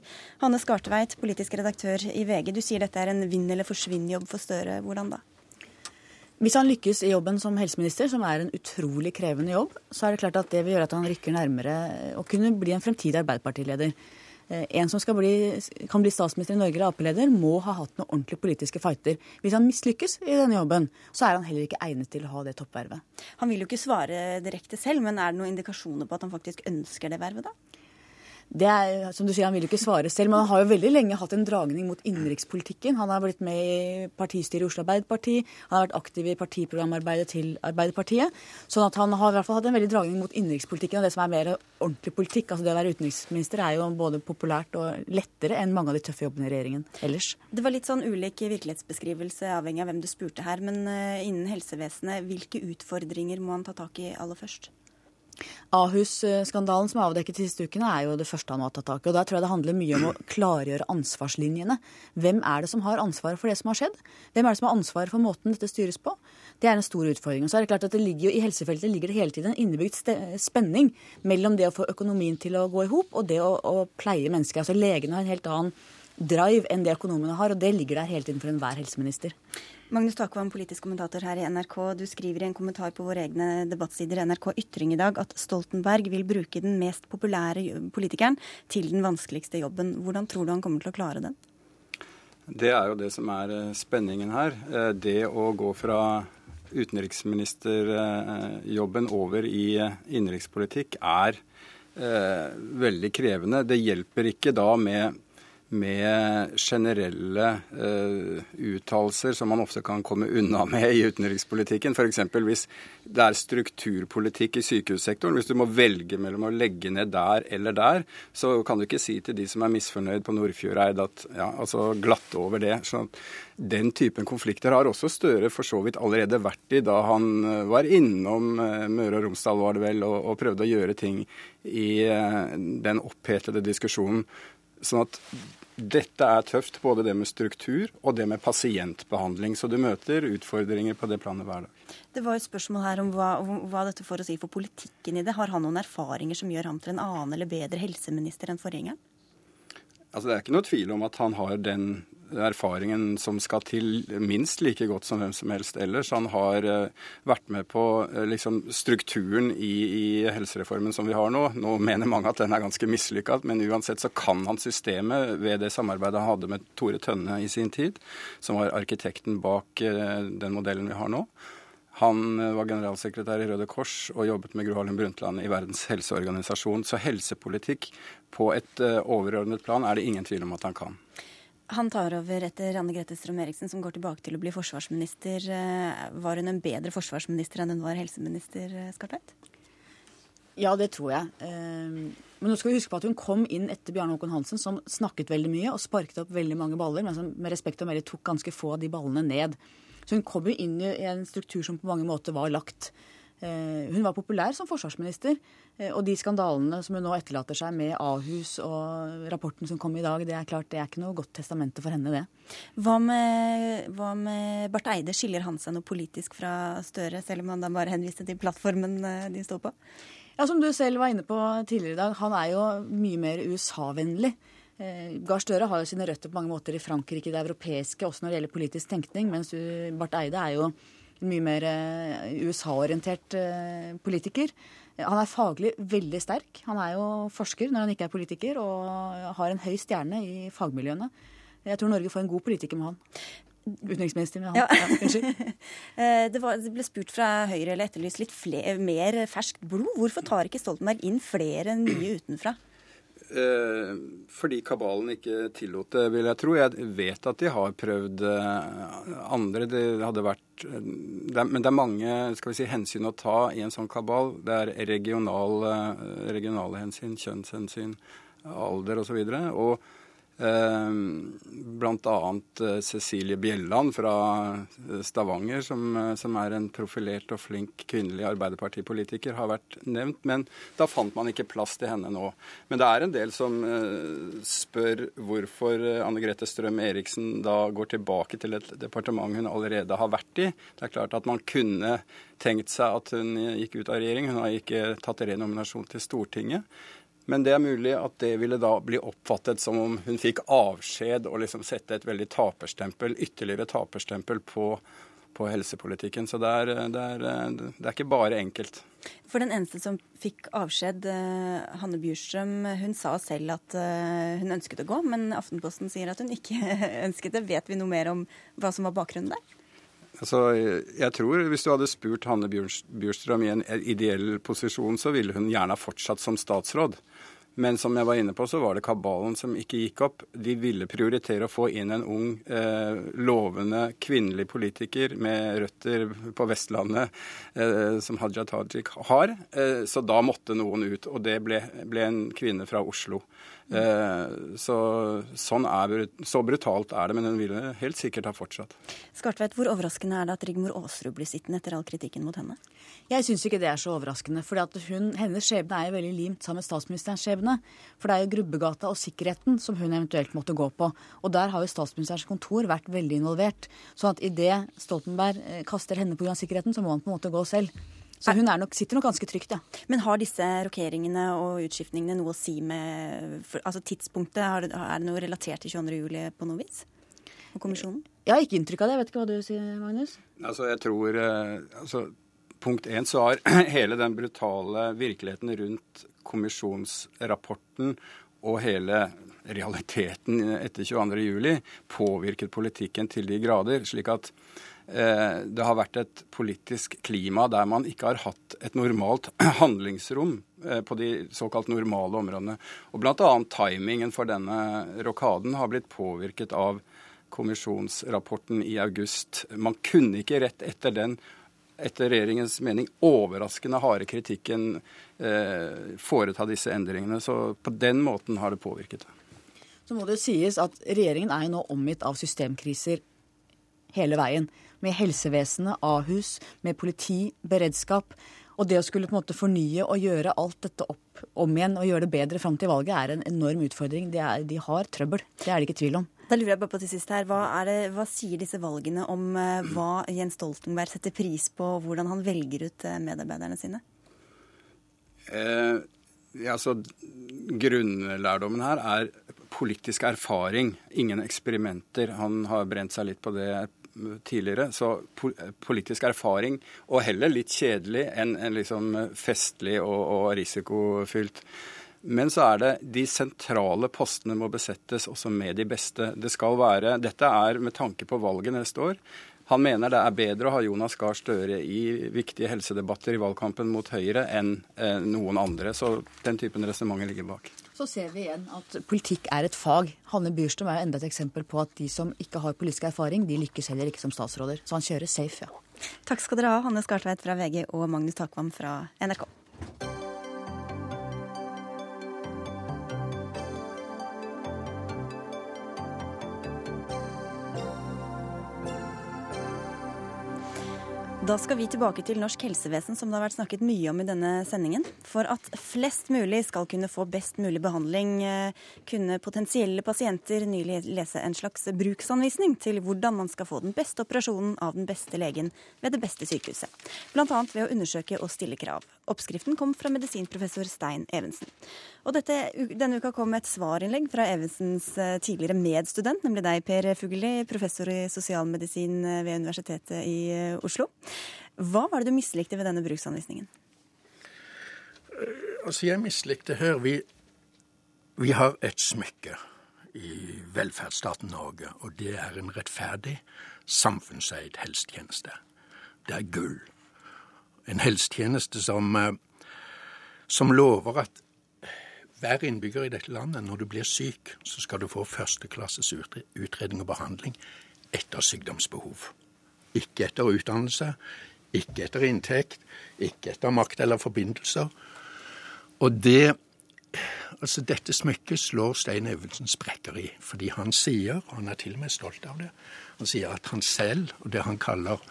Hanne Skartveit, politisk redaktør i VG, du sier dette er en vinn eller forsvinn-jobb for Støre. Hvordan da? Hvis han lykkes i jobben som helseminister, som er en utrolig krevende jobb, så er det klart at det vil gjøre at han rykker nærmere å kunne bli en fremtidig Arbeiderpartileder. Eh, en som bli, kan bli statsminister i Norge eller Ap-leder, må ha hatt noen ordentlige politiske fighter. Hvis han mislykkes i denne jobben, så er han heller ikke egnet til å ha det toppvervet. Han vil jo ikke svare direkte selv, men er det noen indikasjoner på at han faktisk ønsker det vervet, da? Det er, som du sier, Han vil jo ikke svare selv, men han har jo veldig lenge hatt en dragning mot innenrikspolitikken. Han har blitt med i partistyret i Oslo Arbeiderparti, han har vært aktiv i partiprogramarbeidet til Arbeiderpartiet. sånn at han har i hvert fall hatt en veldig dragning mot innenrikspolitikken og det som er mer ordentlig politikk. Altså Det å være utenriksminister er jo både populært og lettere enn mange av de tøffe jobbene i regjeringen ellers. Det var litt sånn ulik virkelighetsbeskrivelse avhengig av hvem du spurte her, men eh, innen helsevesenet, hvilke utfordringer må han ta tak i aller først? Ahus-skandalen som er avdekket de siste ukene, er jo det første han har tatt tak i. Og Der tror jeg det handler mye om å klargjøre ansvarslinjene. Hvem er det som har ansvaret for det som har skjedd? Hvem er det som har ansvaret for måten dette styres på? Det er en stor utfordring. Og så er det klart at det ligger I helsefeltet ligger det hele tiden en innebygd spenning mellom det å få økonomien til å gå i hop og det å, å pleie mennesker. Altså Legene har en helt annen drive enn det økonomene har, og det ligger der hele tiden for enhver helseminister. Magnus Takvam, politisk kommentator her i NRK. Du skriver i en kommentar på våre egne debattsider NRK Ytring i dag at Stoltenberg vil bruke den mest populære politikeren til den vanskeligste jobben. Hvordan tror du han kommer til å klare den? Det er jo det som er eh, spenningen her. Eh, det å gå fra utenriksministerjobben over i eh, innenrikspolitikk er veldig krevende. Det hjelper ikke da med med generelle uh, uttalelser som man ofte kan komme unna [LAUGHS] med i utenrikspolitikken. F.eks. hvis det er strukturpolitikk i sykehussektoren. Hvis du må velge mellom å legge ned der eller der, så kan du ikke si til de som er misfornøyd på Nordfjordeid at ja, altså glatte over det. sånn den typen konflikter har også Støre for så vidt allerede vært i da han eh, var innom uh, Møre og Romsdal var det vel, og, og prøvde å gjøre ting i uh, den opphetede diskusjonen. Sånn at dette er tøft, både det med struktur og det med pasientbehandling. Så du møter utfordringer på det planet hver dag. Det var et spørsmål her om hva, hva dette får å si for politikken i det. Har han noen erfaringer som gjør ham til en annen eller bedre helseminister enn forgjengeren? Altså, det er ikke noe tvil om at han har den erfaringen som skal til, minst like godt som hvem som helst ellers. Han har uh, vært med på uh, liksom strukturen i, i, helsereformen som vi har nå. Nå mener mange at den er ganske mislykka, men uansett så kan han systemet ved det samarbeidet han hadde med Tore Tønne i sin tid, som var arkitekten bak uh, den modellen vi har nå. Han eh, var generalsekretær i Røde Kors og jobbet med Gro Harlem Brundtland i Verdens helseorganisasjon. Så helsepolitikk på et overordnet plan er det ingen tvil om at han kan. Han tar over etter Anne Grete Strøm-Eriksen, som går tilbake til å bli forsvarsminister. Eh, var hun en bedre forsvarsminister enn hun var helseminister, Skartveit? Ja, det tror jeg. Men nå skal vi huske på at hun kom inn etter Bjarne Håkon Hansen, som snakket veldig mye og sparket opp veldig mange baller, men som med respekt å melde tok ganske få av de ballene ned. Så hun kom jo inn i en struktur som på mange måter var lagt. Eh, hun var populær som forsvarsminister, eh, og de skandalene som hun nå etterlater seg med Ahus og rapporten som kom i dag, det er klart det er ikke noe godt testamente for henne, det. Hva med, hva med Barth Eide? Skiller han seg noe politisk fra Støre, selv om han da bare henviste til plattformen eh, de står på? Ja, Som du selv var inne på tidligere i dag, han er jo mye mer USA-vennlig. Gahr Støre har jo sine røtter på mange måter i Frankrike, det europeiske, også når det gjelder politisk tenkning. Mens Barth Eide er jo mye mer eh, USA-orientert eh, politiker. Han er faglig veldig sterk. Han er jo forsker når han ikke er politiker, og har en høy stjerne i fagmiljøene. Jeg tror Norge får en god politiker med han. Utenriksminister med han. Ja. ja [LAUGHS] det, var, det, ble spurt fra Høyre eller etterlyst litt flere, mer ferskt blod. Hvorfor tar ikke Stoltenberg inn flere nye utenfra? Eh, fordi kabalen ikke tillot det, vil jeg tro. Jeg vet at de har prøvd eh, andre. Det hadde vært eh, det er, Men det er mange skal vi si, hensyn å ta i en sånn kabal. Det er regional, regionale hensyn, kjønnshensyn, alder osv. Og, så Bl.a. Eh, Cecilie Bjelland fra eh, Stavanger, som, eh, som, er en profilert og flink kvinnelig arbeiderpartipolitiker, har vært nevnt. Men da fant man ikke plass til henne nå. Men det er en del som spør hvorfor Anne Grete Strøm-Eriksen da går tilbake til et departement hun allerede har vært i. Det er klart at man kunne tenkt seg at hun gikk ut av regjering. Hun har ikke tatt renominasjon til Stortinget. Men det er mulig at det ville da bli oppfattet som om hun fikk avskjed og liksom sette et veldig taperstempel, ytterligere taperstempel på, på helsepolitikken. Så det er, det, er, det er, ikke bare enkelt. For den eneste som fikk avskjed, eh, Hanne Bjurstrøm, hun sa selv at eh, hun ønsket å gå, men Aftenposten sier at hun ikke [LAUGHS] ønsket det. Vet vi noe mer om hva som var bakgrunnen der? Altså, jeg tror Hvis du hadde spurt Hanne Bjurstrøm i en ideell posisjon, så ville hun gjerne ha fortsatt som statsråd. Men som jeg var inne på, så var det kabalen som ikke gikk opp. De ville prioritere å få inn en ung, eh, lovende kvinnelig politiker med røtter på Vestlandet, eh, som Haja Tajik har. Eh, så da måtte noen ut. Og det ble, ble en kvinne fra Oslo. Eh, så, sånn er, så brutalt er det, men hun ville helt sikkert ha fortsatt. Skartveit, hvor overraskende er det at Rigmor Aasrud blir sittende etter all kritikken mot henne? Jeg syns ikke det er så overraskende. For hennes skjebne er jo veldig limt sammen med statsministerens skjebne. For det er jo Grubbegata og sikkerheten som hun eventuelt måtte gå på. Og der har jo statsministerens kontor vært veldig involvert. Så at idet Stoltenberg eh, kaster henne pga. sikkerheten, så må han på en måte gå selv. Så hun nok, sitter nok ganske trygt, ja. Men har disse rokeringene og utskiftningene noe å si med for, Altså tidspunktet, er det, er det noe relatert til 22.07. på noe vis? Og kommisjonen? Jeg har ikke inntrykk av det. Jeg vet ikke hva du sier, Magnus? Altså, jeg tror eh, altså, Punkt én så har [CLEARS THROAT] hele den brutale virkeligheten rundt kommisjonsrapporten og hele realiteten etter 22.07 påvirket politikken til de grader. slik at Eh, det har vært et politisk klima der man ikke har hatt et normalt [CLEARS THROAT] handlingsrom eh, på de såkalt normale områdene. Og Bl.a. timingen for denne rokaden har blitt påvirket av kommisjonsrapporten i august. Man kunne ikke rett etter den etter regjeringens mening overraskende harde kritikken eh, foreta disse endringene. Så på den måten har det påvirket. Så må det sies at regjeringen er jo nå omgitt av systemkriser hele veien med helsevesenet, Ahus, med politi, beredskap. Og det å skulle på en måte fornye og gjøre alt dette opp om igjen og gjøre det bedre fram til valget, er en enorm utfordring. De, er, de, har trøbbel. Det er det ikke tvil om. Da lurer jeg bare på til sist her, hva, det, hva sier disse valgene om uh, hva Jens Stoltenberg setter pris på, og hvordan han velger ut uh, medarbeiderne sine? Eh, ja, altså, Grunnlærdommen her er politisk erfaring, ingen eksperimenter. Han har brent seg litt på det tidligere. Så politisk erfaring, og heller litt kjedelig enn en liksom festlig og, og risikofylt. Men så er det de sentrale postene må besettes også med de beste. Det skal være, Dette er med tanke på valget neste år. Han mener det er bedre å ha Jonas Gahr Støre i viktige helsedebatter i valgkampen mot Høyre enn eh, noen andre. Så den typen resonnement ligger bak. Så ser vi igjen at politikk er et fag. Hanne Bjurstrøm er jo enda et eksempel på at de som ikke har politisk erfaring, de lykkes heller ikke som statsråder. Så han kjører safe, ja. Takk skal dere ha, Hanne Skartveit fra VG og Magnus Takvam fra NRK. Da skal vi tilbake til norsk helsevesen, som det har vært snakket mye om i denne sendingen. For at flest mulig skal kunne få best mulig behandling, eh, kunne potensielle pasienter nylig lese en slags bruksanvisning til hvordan man skal få den beste operasjonen av den beste legen ved det beste sykehuset. Bl.a. ved å undersøke og stille krav. Oppskriften kom fra medisinprofessor Stein Evensen. Og dette, denne uka kom et svarinnlegg fra Evensens eh, tidligere medstudent, nemlig deg, Per Fugelli, professor i sosialmedisin eh, ved Universitetet i eh, Oslo. Hva var det du mislikte ved denne bruksanvisningen? Altså, jeg mislikte her vi, vi har et smykke i velferdsstaten Norge, og det er en rettferdig, samfunnseid helsetjeneste. Det er gull. En helsetjeneste som, som lover at hver innbygger i dette landet, når du blir syk, så skal du få førsteklasses utredning og behandling etter sykdomsbehov. Ikke etter utdannelse, ikke etter inntekt, ikke etter makt eller forbindelser. Og det Altså, dette smykket slår Stein Evensen sprekker i, fordi han sier, og han er til og med stolt av det, han sier at han selv, og det han kaller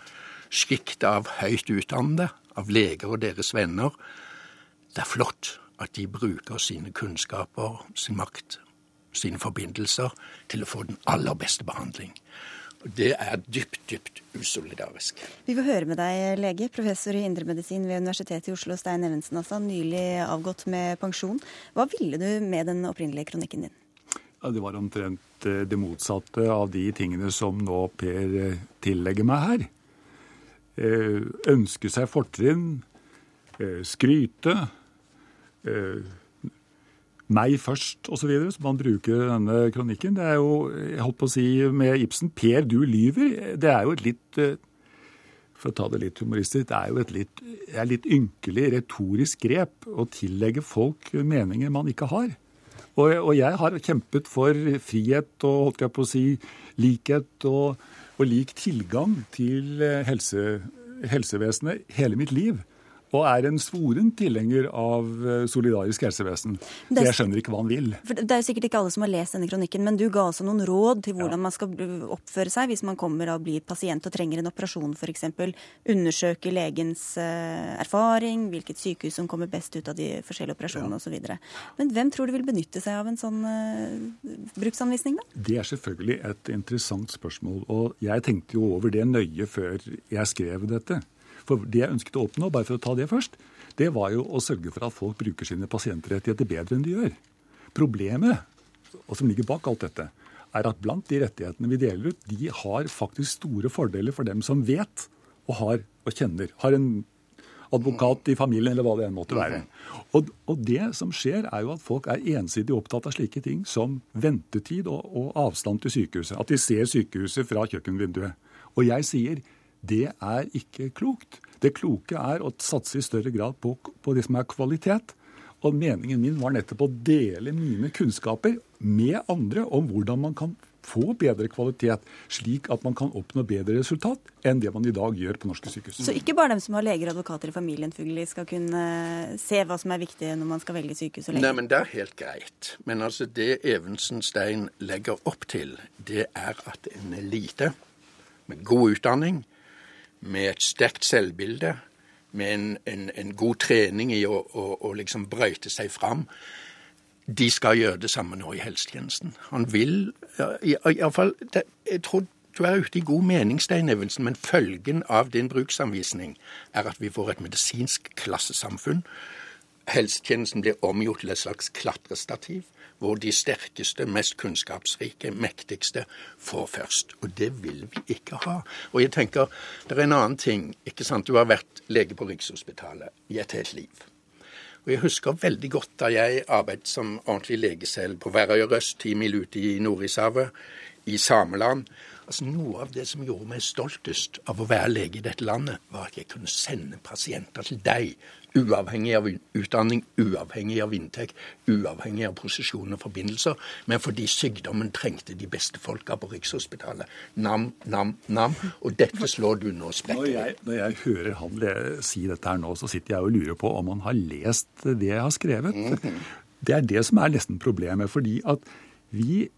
sjiktet av høyt utdannede, av leger og deres venner, det er flott at de bruker sine kunnskaper, sin makt, sine forbindelser til å få den aller beste behandling. Og Det er dypt, dypt usolidarisk. Vi får høre med deg, lege, professor i indremedisin ved Universitetet i Oslo, Stein Evensen, altså, nylig avgått med pensjon. Hva ville du med den opprinnelige kronikken din? Ja, det var omtrent eh, det motsatte av de tingene som nå Per eh, tillegger meg her. Eh, ønske seg fortrinn, skryte, eh, meg først osv., så man bruker denne kronikken. Det er jo, jeg holdt på å si med Ibsen, Per, du lyver. Det er jo et litt eh, for å ta det litt humoristisk, det er jo et litt, er litt ynkelig retorisk grep å tillegge folk meninger man ikke har. Og, og, jeg har kjempet for frihet og holdt jeg på å si, likhet og, og lik tilgang til eh, helse, helsevesenet hele mitt liv og er en svoren tilhenger av eh, solidarisk helsevesen. Så jeg skjønner ikke hva han vil. det er sikkert ikke alle som har lest denne kronikken, men du ga altså noen råd til hvordan ja. man skal oppføre seg hvis man kommer og blir pasient og trenger en operasjon f.eks. Undersøke legens uh, erfaring, hvilket sykehus som kommer best ut av de forskjellige operasjonene ja. osv. Men hvem tror du vil benytte seg av en sånn uh, bruksanvisning, da? Det er selvfølgelig et interessant spørsmål. Og jeg tenkte jo over det nøye før jeg skrev dette. For det jeg ønsket å oppnå, bare for å ta det først, det var jo å sørge for at folk bruker sine pasientrettigheter bedre enn de gjør. Problemet, og som ligger bak alt dette, er at blant de rettighetene vi deler ut, de har faktisk store fordeler for dem som vet og har og kjenner. Har en advokat i familien, eller hva det enn måtte være. Og, og, det som skjer, er jo at folk er ensidig opptatt av slike ting som ventetid og, og avstand til sykehuset. At de ser sykehuset fra kjøkkenvinduet. Og jeg sier det er ikke klokt. Det kloke er å satse i større grad på, på det som er kvalitet. Og meningen min var nettopp å dele mine kunnskaper med andre om hvordan man kan få bedre kvalitet, slik at man kan oppnå bedre resultat enn det man i dag gjør på norske sykehus. Så ikke bare dem som har leger og advokater i familien Fugli, skal kunne se hva som er viktig når man skal velge sykehus og lege? Nei, men Det er helt greit. Men altså det Evensen Stein legger opp til, det er at en elite med god utdanning, med et sterkt selvbilde, med en, en, en god trening i å, å, å liksom brøyte seg fram, de skal gjøre det samme nå i helsetjenesten. Han vil iallfall Jeg tror du er ute i god mening, Stein Evensen, men følgen av din bruksanvisning er at vi får et medisinsk klassesamfunn. Helsetjenesten blir omgjort til et slags klatrestativ, hvor de sterkeste, mest kunnskapsrike, mektigste får først. Og det vil vi ikke ha. Og jeg tenker, det er en annen ting. ikke sant? Du har vært lege på Rikshospitalet i et helt liv. Og Jeg husker veldig godt da jeg arbeidet som ordentlig lege selv på Værøy Røst, ti mil ute i Nordishavet, i Sameland. Altså Noe av det som gjorde meg stoltest av å være lege i dette landet, var at jeg kunne sende pasienter til deg Uavhengig av utdanning, uavhengig av inntekt, uavhengig av posisjon og forbindelser. Men fordi sykdommen trengte de beste folka på Rikshospitalet. Nam, nam, nam. Og dette slår du nå sprekker når når jeg hører han si dette her nå, så sitter jeg og lurer på om han har lest det jeg har skrevet. Mm -hmm. Det er det som er nesten problemet. fordi at vi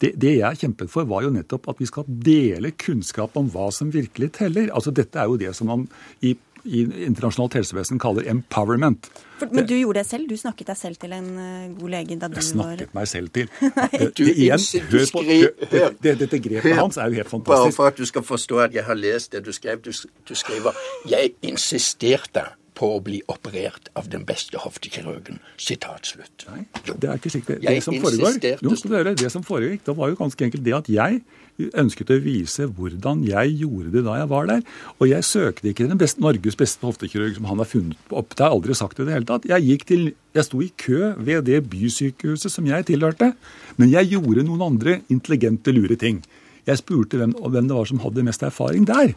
det, det, jeg kjempet for, var jo nettopp at vi skal dele kunnskap om hva som virkelig teller. Altså Dette er jo det som man i i internasjonalt helsevesen kaller empowerment. For, men du gjorde det selv? Du snakket deg selv til en uh, god lege da du var Jeg snakket meg selv til. [LAUGHS] du, igjen, hør på, hør, det, Dette grepet hans er jo helt fantastisk. Bare for at du skal forstå at jeg har lest det du skrev. Du, du skriver 'Jeg insisterte' på å bli operert av den beste hoftekirurgen. Sitat slutt. Nei, det er ikke slik Det, det som foregår, jo, det som foregikk, det var jo ganske enkelt det at jeg ønsket å vise hvordan jeg gjorde det da jeg var der. Og jeg søkte ikke den beste, Norges beste hoftekirurg som han har funnet opp. Det har jeg aldri sagt i det hele tatt. Jeg, gikk til, jeg sto i kø ved det bysykehuset som jeg tilhørte. Men jeg gjorde noen andre intelligente, lure ting. Jeg spurte hvem, hvem det var som hadde mest erfaring der.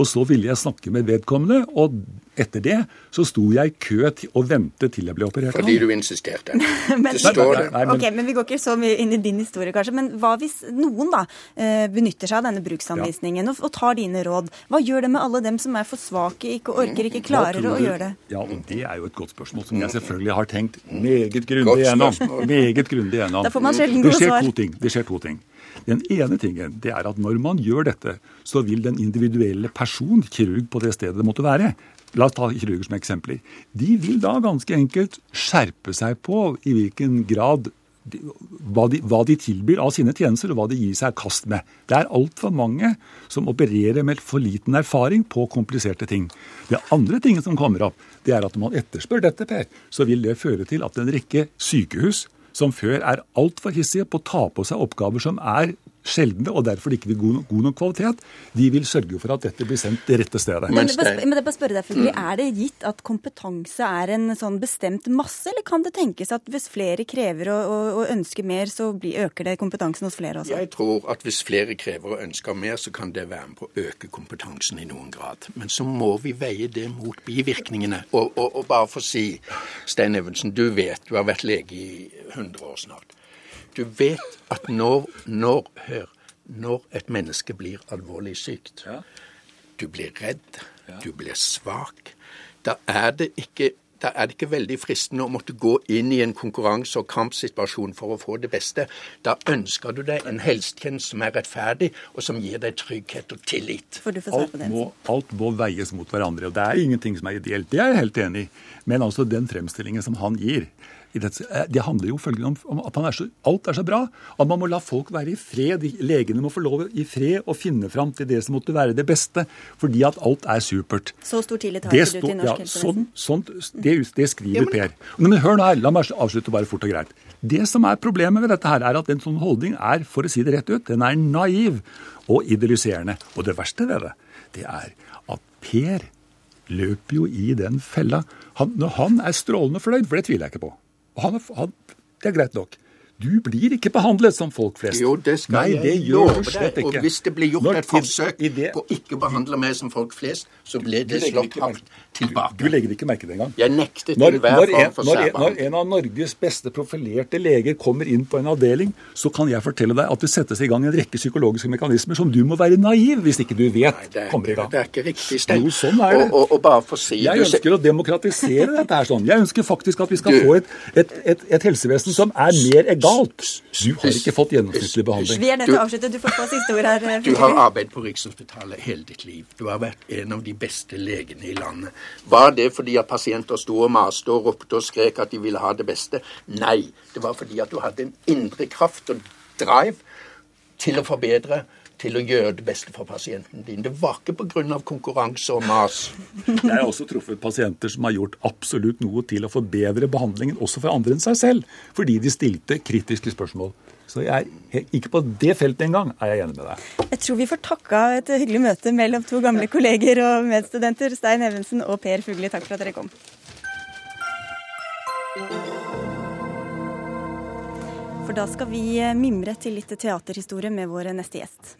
Og så ville jeg snakke med vedkommende, og etter det så sto jeg i kø og ventet til jeg ble operert. Fordi du insisterte. [LAUGHS] men, det står det. Nei, men, ok, men Vi går ikke så mye inn i din historie, kanskje. Men hva hvis noen da eh, benytter seg av denne bruksanvisningen ja. og, og, tar dine råd? Hva gjør det med alle dem som er for svake, ikke orker, ikke klarer å gjøre det? Ja, og Det er jo et godt spørsmål som jeg selvfølgelig har tenkt meget grundig gjennom. Meget grundig gjennom. Da får man sjelden gode svar. Det skjer to ting. Den ene tingen det er at når man gjør dette, så vil den individuelle person, kirurg på det stedet det måtte være, La oss ta kirurger som eksempler. De vil da ganske enkelt skjerpe seg på i hvilken grad hva de, hva de, tilbyr av sine tjenester, og hva de gir seg kast med. Det er altfor mange som opererer med for liten erfaring på kompliserte ting. Det andre tingen som kommer opp, det er at når man etterspør dette, Per, så vil det føre til at en rekke sykehus som før er altfor hissige på å ta på seg oppgaver som er sjeldne og derfor ikke vil god, god nok kvalitet, de vil sørge for at dette blir sendt det rette stedet. Men, men det bare spørre deg, Fugli, Er det gitt at kompetanse er en sånn bestemt masse, eller kan det tenkes at hvis flere krever og, og, og ønsker mer, så blir, øker det kompetansen hos flere også? Jeg tror at hvis flere krever og ønsker mer, så kan det være med på å øke kompetansen i noen grad. Men så må vi veie det mot bivirkningene. Og, og, og bare for å si, Stein Evensen, du vet, du har vært lege i 100 år snart. Du vet at når, når, hør, når et menneske blir alvorlig sykt, ja. du blir redd, ja. du blir svak, da er det ikke da er det ikke veldig fristende å måtte gå inn i en konkurranse- og kampsituasjon for å få det beste. Da ønsker du deg en helsetjeneste som er rettferdig, og som gir deg trygghet og tillit. Alt må, alt må, veies mot hverandre. og Det er ingenting som er ideelt. Det er jeg helt enig i. Men altså den fremstillingen som han gir, Eh, det handler jo følgende om at er så, alt er så bra at man må la folk være i fred. Legene må få lov i fred å finne fram til det som måtte være det beste, fordi at alt er supert. Så stor tillit har ikke du til norsk ja, helsevesen? Sånn, sånn, det, det, skriver jo, men, Per. Men hør nå her, la meg avslutte bare fort og greit. Det som er problemet ved dette, her er at en sånn holdning er, for å si det rett ut, den er naiv og idylliserende. Og det verste ved det, det er at Per løper jo i den fella. Han, når han er strålende fornøyd, for det tviler jeg ikke på han, han, det er greit nok. Du blir ikke behandlet som folk flest. Jo, det skal Nei, det jeg gjør du slett ikke. Og hvis det blir gjort Når, et forsøk det, på å ikke behandle meg som folk flest, så blir det slått hardt tilbake. Du legger ikke merke til det engang. Jeg nektet når, enhver form for når, når en av Norges beste profilerte leger kommer inn på en avdeling, så kan jeg fortelle deg at det settes i gang en rekke psykologiske mekanismer som du må være naiv hvis ikke du vet Nei, det er, kommer i gang. Det er ikke riktig, Stein. Jo, sånn er det. Og, og, og bare for å si, jeg ønsker å demokratisere dette her sånn. Jeg ønsker faktisk at vi skal du, få et, et, et, et helsevesen som er mer egalt. Du har ikke fått gjennomsnittlig behandling. Vi er nødt til å avslutte. Du får få siste ord her. Du har arbeidet på Rikshospitalet hele ditt liv. Du har vært en av de beste legene i landet. Var det fordi at pasienter sto og maste og ropte og skrek at de ville ha det beste? Nei. Det var fordi at du hadde en indre kraft og drive til å forbedre, til å gjøre det beste for pasienten din. Det var ikke pga. konkurranse og mas. Jeg har også truffet pasienter som har gjort absolutt noe til å forbedre behandlingen, også for andre enn seg selv, fordi de stilte kritiske spørsmål. Så jeg er ikke på det feltet engang er jeg enig med deg. Jeg tror vi får takka et hyggelig møte mellom to gamle kolleger og medstudenter. Stein Evensen og Per Fugli, takk for at dere kom. For da skal vi mimre til litt teaterhistorie med vår neste gjest.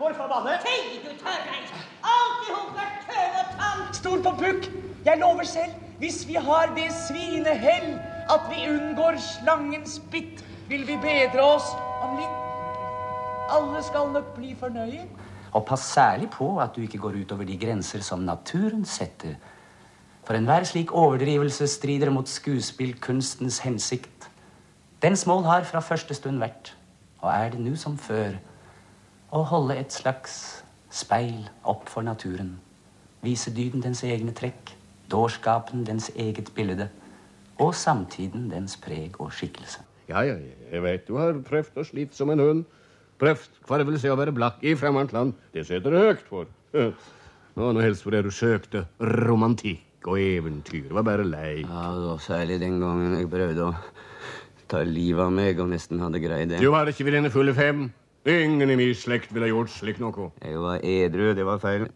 Hvorfor banne? Fy, du tørreis. Alt i hop er tøv og tann! Stol på pukk! Jeg lover selv, hvis vi har det svinehell at vi unngår slangens bitt, vil vi bedre oss om litt. Alle skal nok bli fornøyd. Og pass særlig på at du ikke går utover de grenser som naturen setter. For enhver slik overdrivelse strider mot skuespillkunstens hensikt. Dens mål har fra første stund vært, og er det nå som før, å holde et slags speil opp for naturen. Vise dyden dens egne trekk, dårskapen dens eget bilde, og samtiden dens preg og skikkelse. Ja, ja, jeg vet du har prøvd og slitt som en hund. Prøvd hva det vil si å være blakk i fremmed land. Det setter du høyt for. [LAUGHS] Nå, nå helst fordi du søkte romantikk og eventyr. Det var bare leik. Ja, det var særlig den gangen jeg prøvde å ta livet av meg og nesten hadde greid det. Du var ikke ved dine fulle fem. Ingen i min slekt ville gjort slik noe. Jeg var edru, det var feil.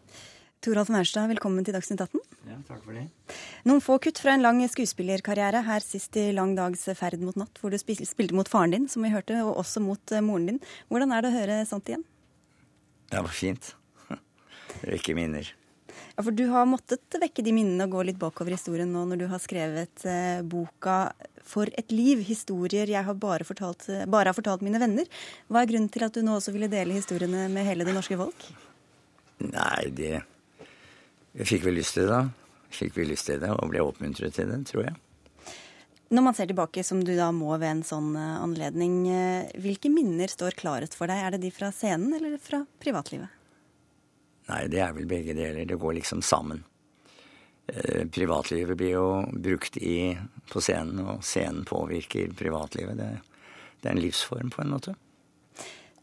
Toralf Maurstad, velkommen til Dagsnytt 18. Ja, takk for det. Noen få kutt fra en lang skuespillerkarriere. Her sist i Lang dags ferd mot natt, hvor du spilte mot faren din, som vi hørte, og også mot moren din. Hvordan er det å høre sånt igjen? Det var fint. [LAUGHS] Rekke minner. Ja, For du har måttet vekke de minnene og gå litt bakover i historien nå når du har skrevet eh, boka 'For et liv'. Historier jeg har bare, fortalt, bare har fortalt mine venner. Hva er grunnen til at du nå også ville dele historiene med hele det norske folk? Nei, det Jeg fikk vel lyst til det, da. Fikk vel lyst til det og ble oppmuntret til det, tror jeg. Når man ser tilbake, som du da må ved en sånn anledning, hvilke minner står klarest for deg? Er det de fra scenen eller fra privatlivet? Nei, det er vel begge deler. Det går liksom sammen. Eh, privatlivet blir jo brukt i, på scenen, og scenen påvirker privatlivet. Det, det, er en livsform, på en måte.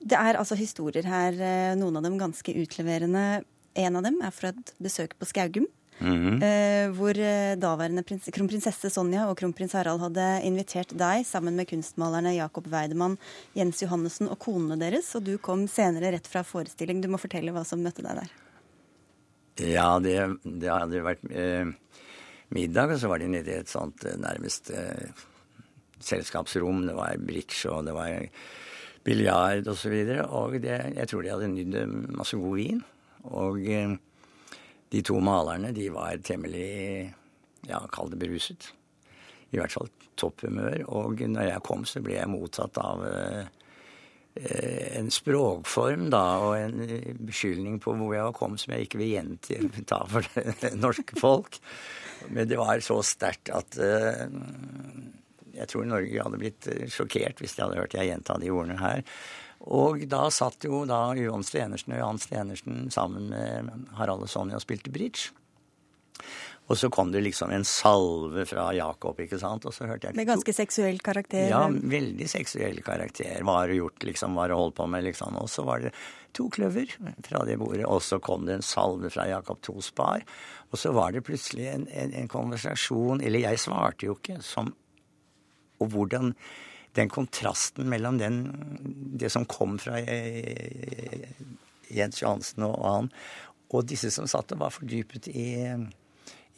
Det er altså historier her, noen av dem ganske utleverende. En av dem er fra et besøk på Skaugum. Mm -hmm. eh, hvor daværende kronprinsesse Sonja og kronprins Harald hadde invitert deg sammen med kunstmalerne Jakob Weidemann, Jens Johannessen og konene deres. Og du kom senere rett fra forestilling. Du må fortelle hva som møtte deg der. Ja, det, det hadde vært eh, middag, og så var de nede i et sånt eh, nærmest eh, selskapsrom. Det var bridge, og det var biljard osv. Og, så videre, og det, jeg tror de hadde nydd masse god vin. Og eh, de to malerne, de var temmelig, ja, kall det beruset. I hvert fall topphumør. Og når jeg kom, så ble jeg mottatt av eh, en språkform da, og en beskyldning på hvor jeg kom, som jeg ikke vil gjenta for det norske folk. Men det var så sterkt at eh, jeg tror Norge hadde blitt sjokkert hvis de hadde hørt jeg gjenta de ordene her. Og da satt jo da Johan Stenersen og Johan Stenersen sammen med Harald og Sonja og spilte bridge. Og så kom det liksom en salve fra Jakob, ikke sant. Og så hørte jeg Med ganske seksuell karakter? Ja, veldig seksuell karakter. Hva har du gjort, liksom? Hva har du holdt på med, liksom? Og så var det to kløver fra det bordet. Og så kom det en salve fra Jakob Tospar. Og så var det plutselig en, en, en konversasjon Eller jeg svarte jo ikke som Og hvordan den kontrasten mellom den, det som kom fra Jens Johansen og han, og disse som satt og var fordypet i,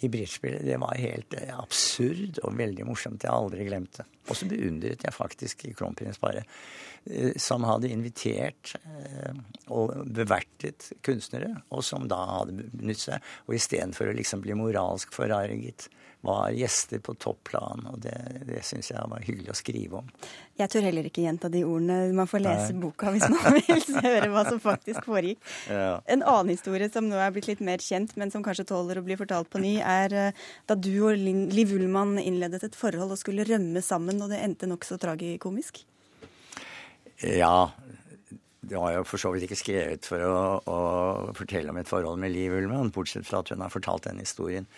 i bridgespillet, det var helt absurd og veldig morsomt. Jeg har aldri glemt det. Og så beundret jeg faktisk kronprinsparet, som hadde invitert og bevertet kunstnere, og som da hadde benyttet seg. Og istedenfor å liksom bli moralsk forarget, var gjester på topplan, og det, det syns jeg var hyggelig å skrive om. Jeg tør heller ikke gjenta de ordene. Man får lese Nei. boka hvis man vil høre hva som faktisk foregikk. Ja. En annen historie som nå er blitt litt mer kjent, men som kanskje tåler å bli fortalt på ny, er da du og Liv Ullmann innledet et forhold og skulle rømme sammen, og det endte nokså tragikomisk? Ja. det var jeg for så vidt ikke skrevet for å, å fortelle om et forhold med Liv Ullmann, bortsett fra at hun har fortalt den historien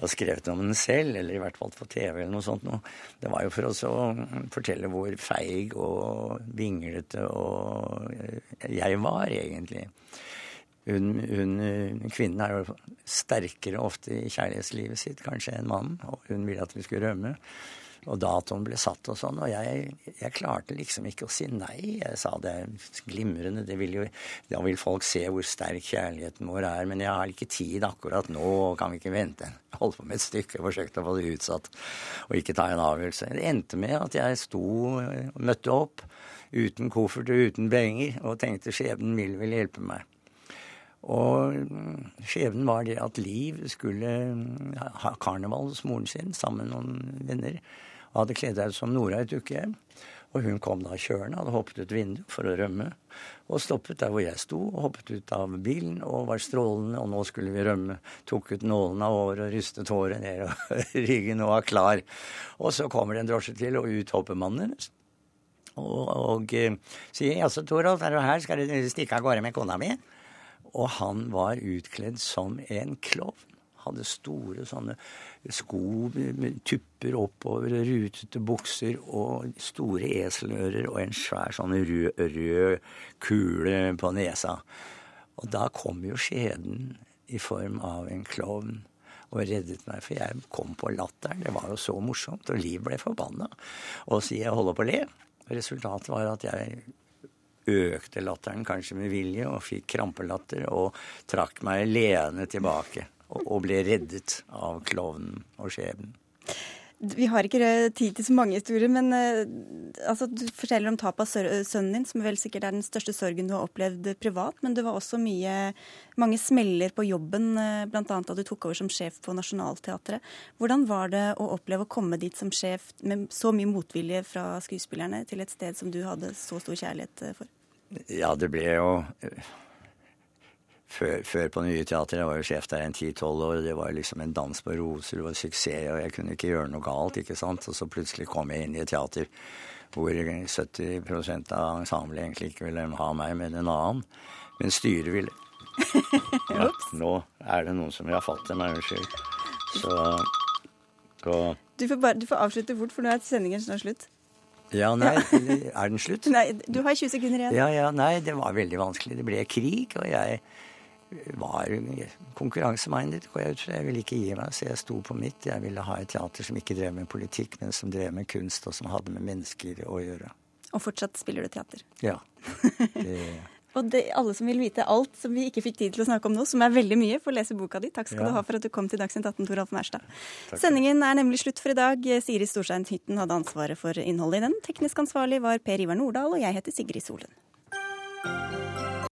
og skrevet om den selv, eller i hvert fall på TV eller noe sånt noe. Det var jo for oss å fortelle hvor feig og vinglete og jeg var, egentlig. Hun, hun, kvinnen er jo sterkere ofte i kjærlighetslivet sitt kanskje enn mannen, og hun ville at vi skulle rømme. Og datoen ble satt og sånn. Og jeg, jeg, klarte liksom ikke å si nei. Jeg sa det er glimrende, det vil jo, da vil folk se hvor sterk kjærligheten vår er. Men jeg har ikke tid akkurat nå, kan vi ikke vente? Jeg holdt på med et stykke, forsøkte å få det utsatt og ikke ta en avgjørelse. Det endte med at jeg sto og møtte opp uten koffert og uten penger og tenkte skjebnen vil vel hjelpe meg. Og skjebnen var det at Liv skulle ha karneval hos moren sin sammen med noen venner hadde kledd seg ut som Nora et ukehjem. Og hun kom da kjørende, hadde hoppet ut vinduet for å rømme. Og stoppet der hvor jeg sto, og hoppet ut av bilen og var strålende, og nå skulle vi rømme. Tok ut nålene av håret og rystet håret ned og [LAUGHS] ryggen og var klar. Og så kommer det en drosje til, og ut hopper mannen hennes. Og, og uh, sier 'jaså, Torolf, er du her, skal du stikke av gårde med kona mi'? Og han var utkledd som en klovn hadde store sånne sko med tupper oppover, rutete bukser og store eselører og en svær sånn rød, rød kule på nesa. Og da kom jo skjeden i form av en klovn og reddet meg, for jeg kom på latteren. Det var jo så morsomt, og Liv ble forbanna og sier jeg holder på å le. Resultatet var at jeg økte latteren kanskje med vilje og fikk krampelatter og trakk meg lene tilbake og ble reddet av klovnen og skjebnen. Vi har ikke tid til så mange historier, men uh, altså, du forteller om tapet av sønnen din, som vel sikkert er den største sorgen du har opplevd privat. Men det var også mye, mange smeller på jobben, uh, bl.a. da du tok over som sjef på Nationaltheatret. Hvordan var det å oppleve å komme dit som sjef med så mye motvilje fra skuespillerne til et sted som du hadde så stor kjærlighet eh, for? Ja, det ble jo før, før, på Nye Teater, jeg var jo sjef der en ti-tolv år, det var liksom en dans på roser, det var suksess, og jeg kunne ikke gjøre noe galt, ikke sant. Og så plutselig kom jeg inn i et teater hvor 70% av ensemblet egentlig ikke ville ha meg, men en annen. Men styret ville. [LAUGHS] Ja, nå er det noen som vil ha fatt til meg, unnskyld. Så så. du, får bare, du får avslutte fort, for nå er sendingen snart slutt. Ja, nei, [LAUGHS] er den slutt? Nei, Du har 20 sekunder igjen. Ja, ja, nei, det var veldig vanskelig. Det ble krig, og jeg var konkurransemindet, går jeg ut fra. Jeg ville ikke gi meg, så jeg sto på mitt. Jeg ville ha et teater som ikke drev med politikk, men som drev med kunst, og som hadde med mennesker å gjøre. Og fortsatt spiller du teater? Ja. [LAUGHS] Det... og det, alle som vil vite alt som vi ikke fikk tid til å snakke om nå, som er veldig mye, får lese boka di. Takk skal ja. du ha for at du kom til Dagsnytt 18, Toralf Mærstad. Sendingen er nemlig slutt for i dag. Siri Storstein Hytten hadde ansvaret for innholdet i den. Teknisk ansvarlig var Per Ivar Nordahl, og jeg heter Sigrid Solund.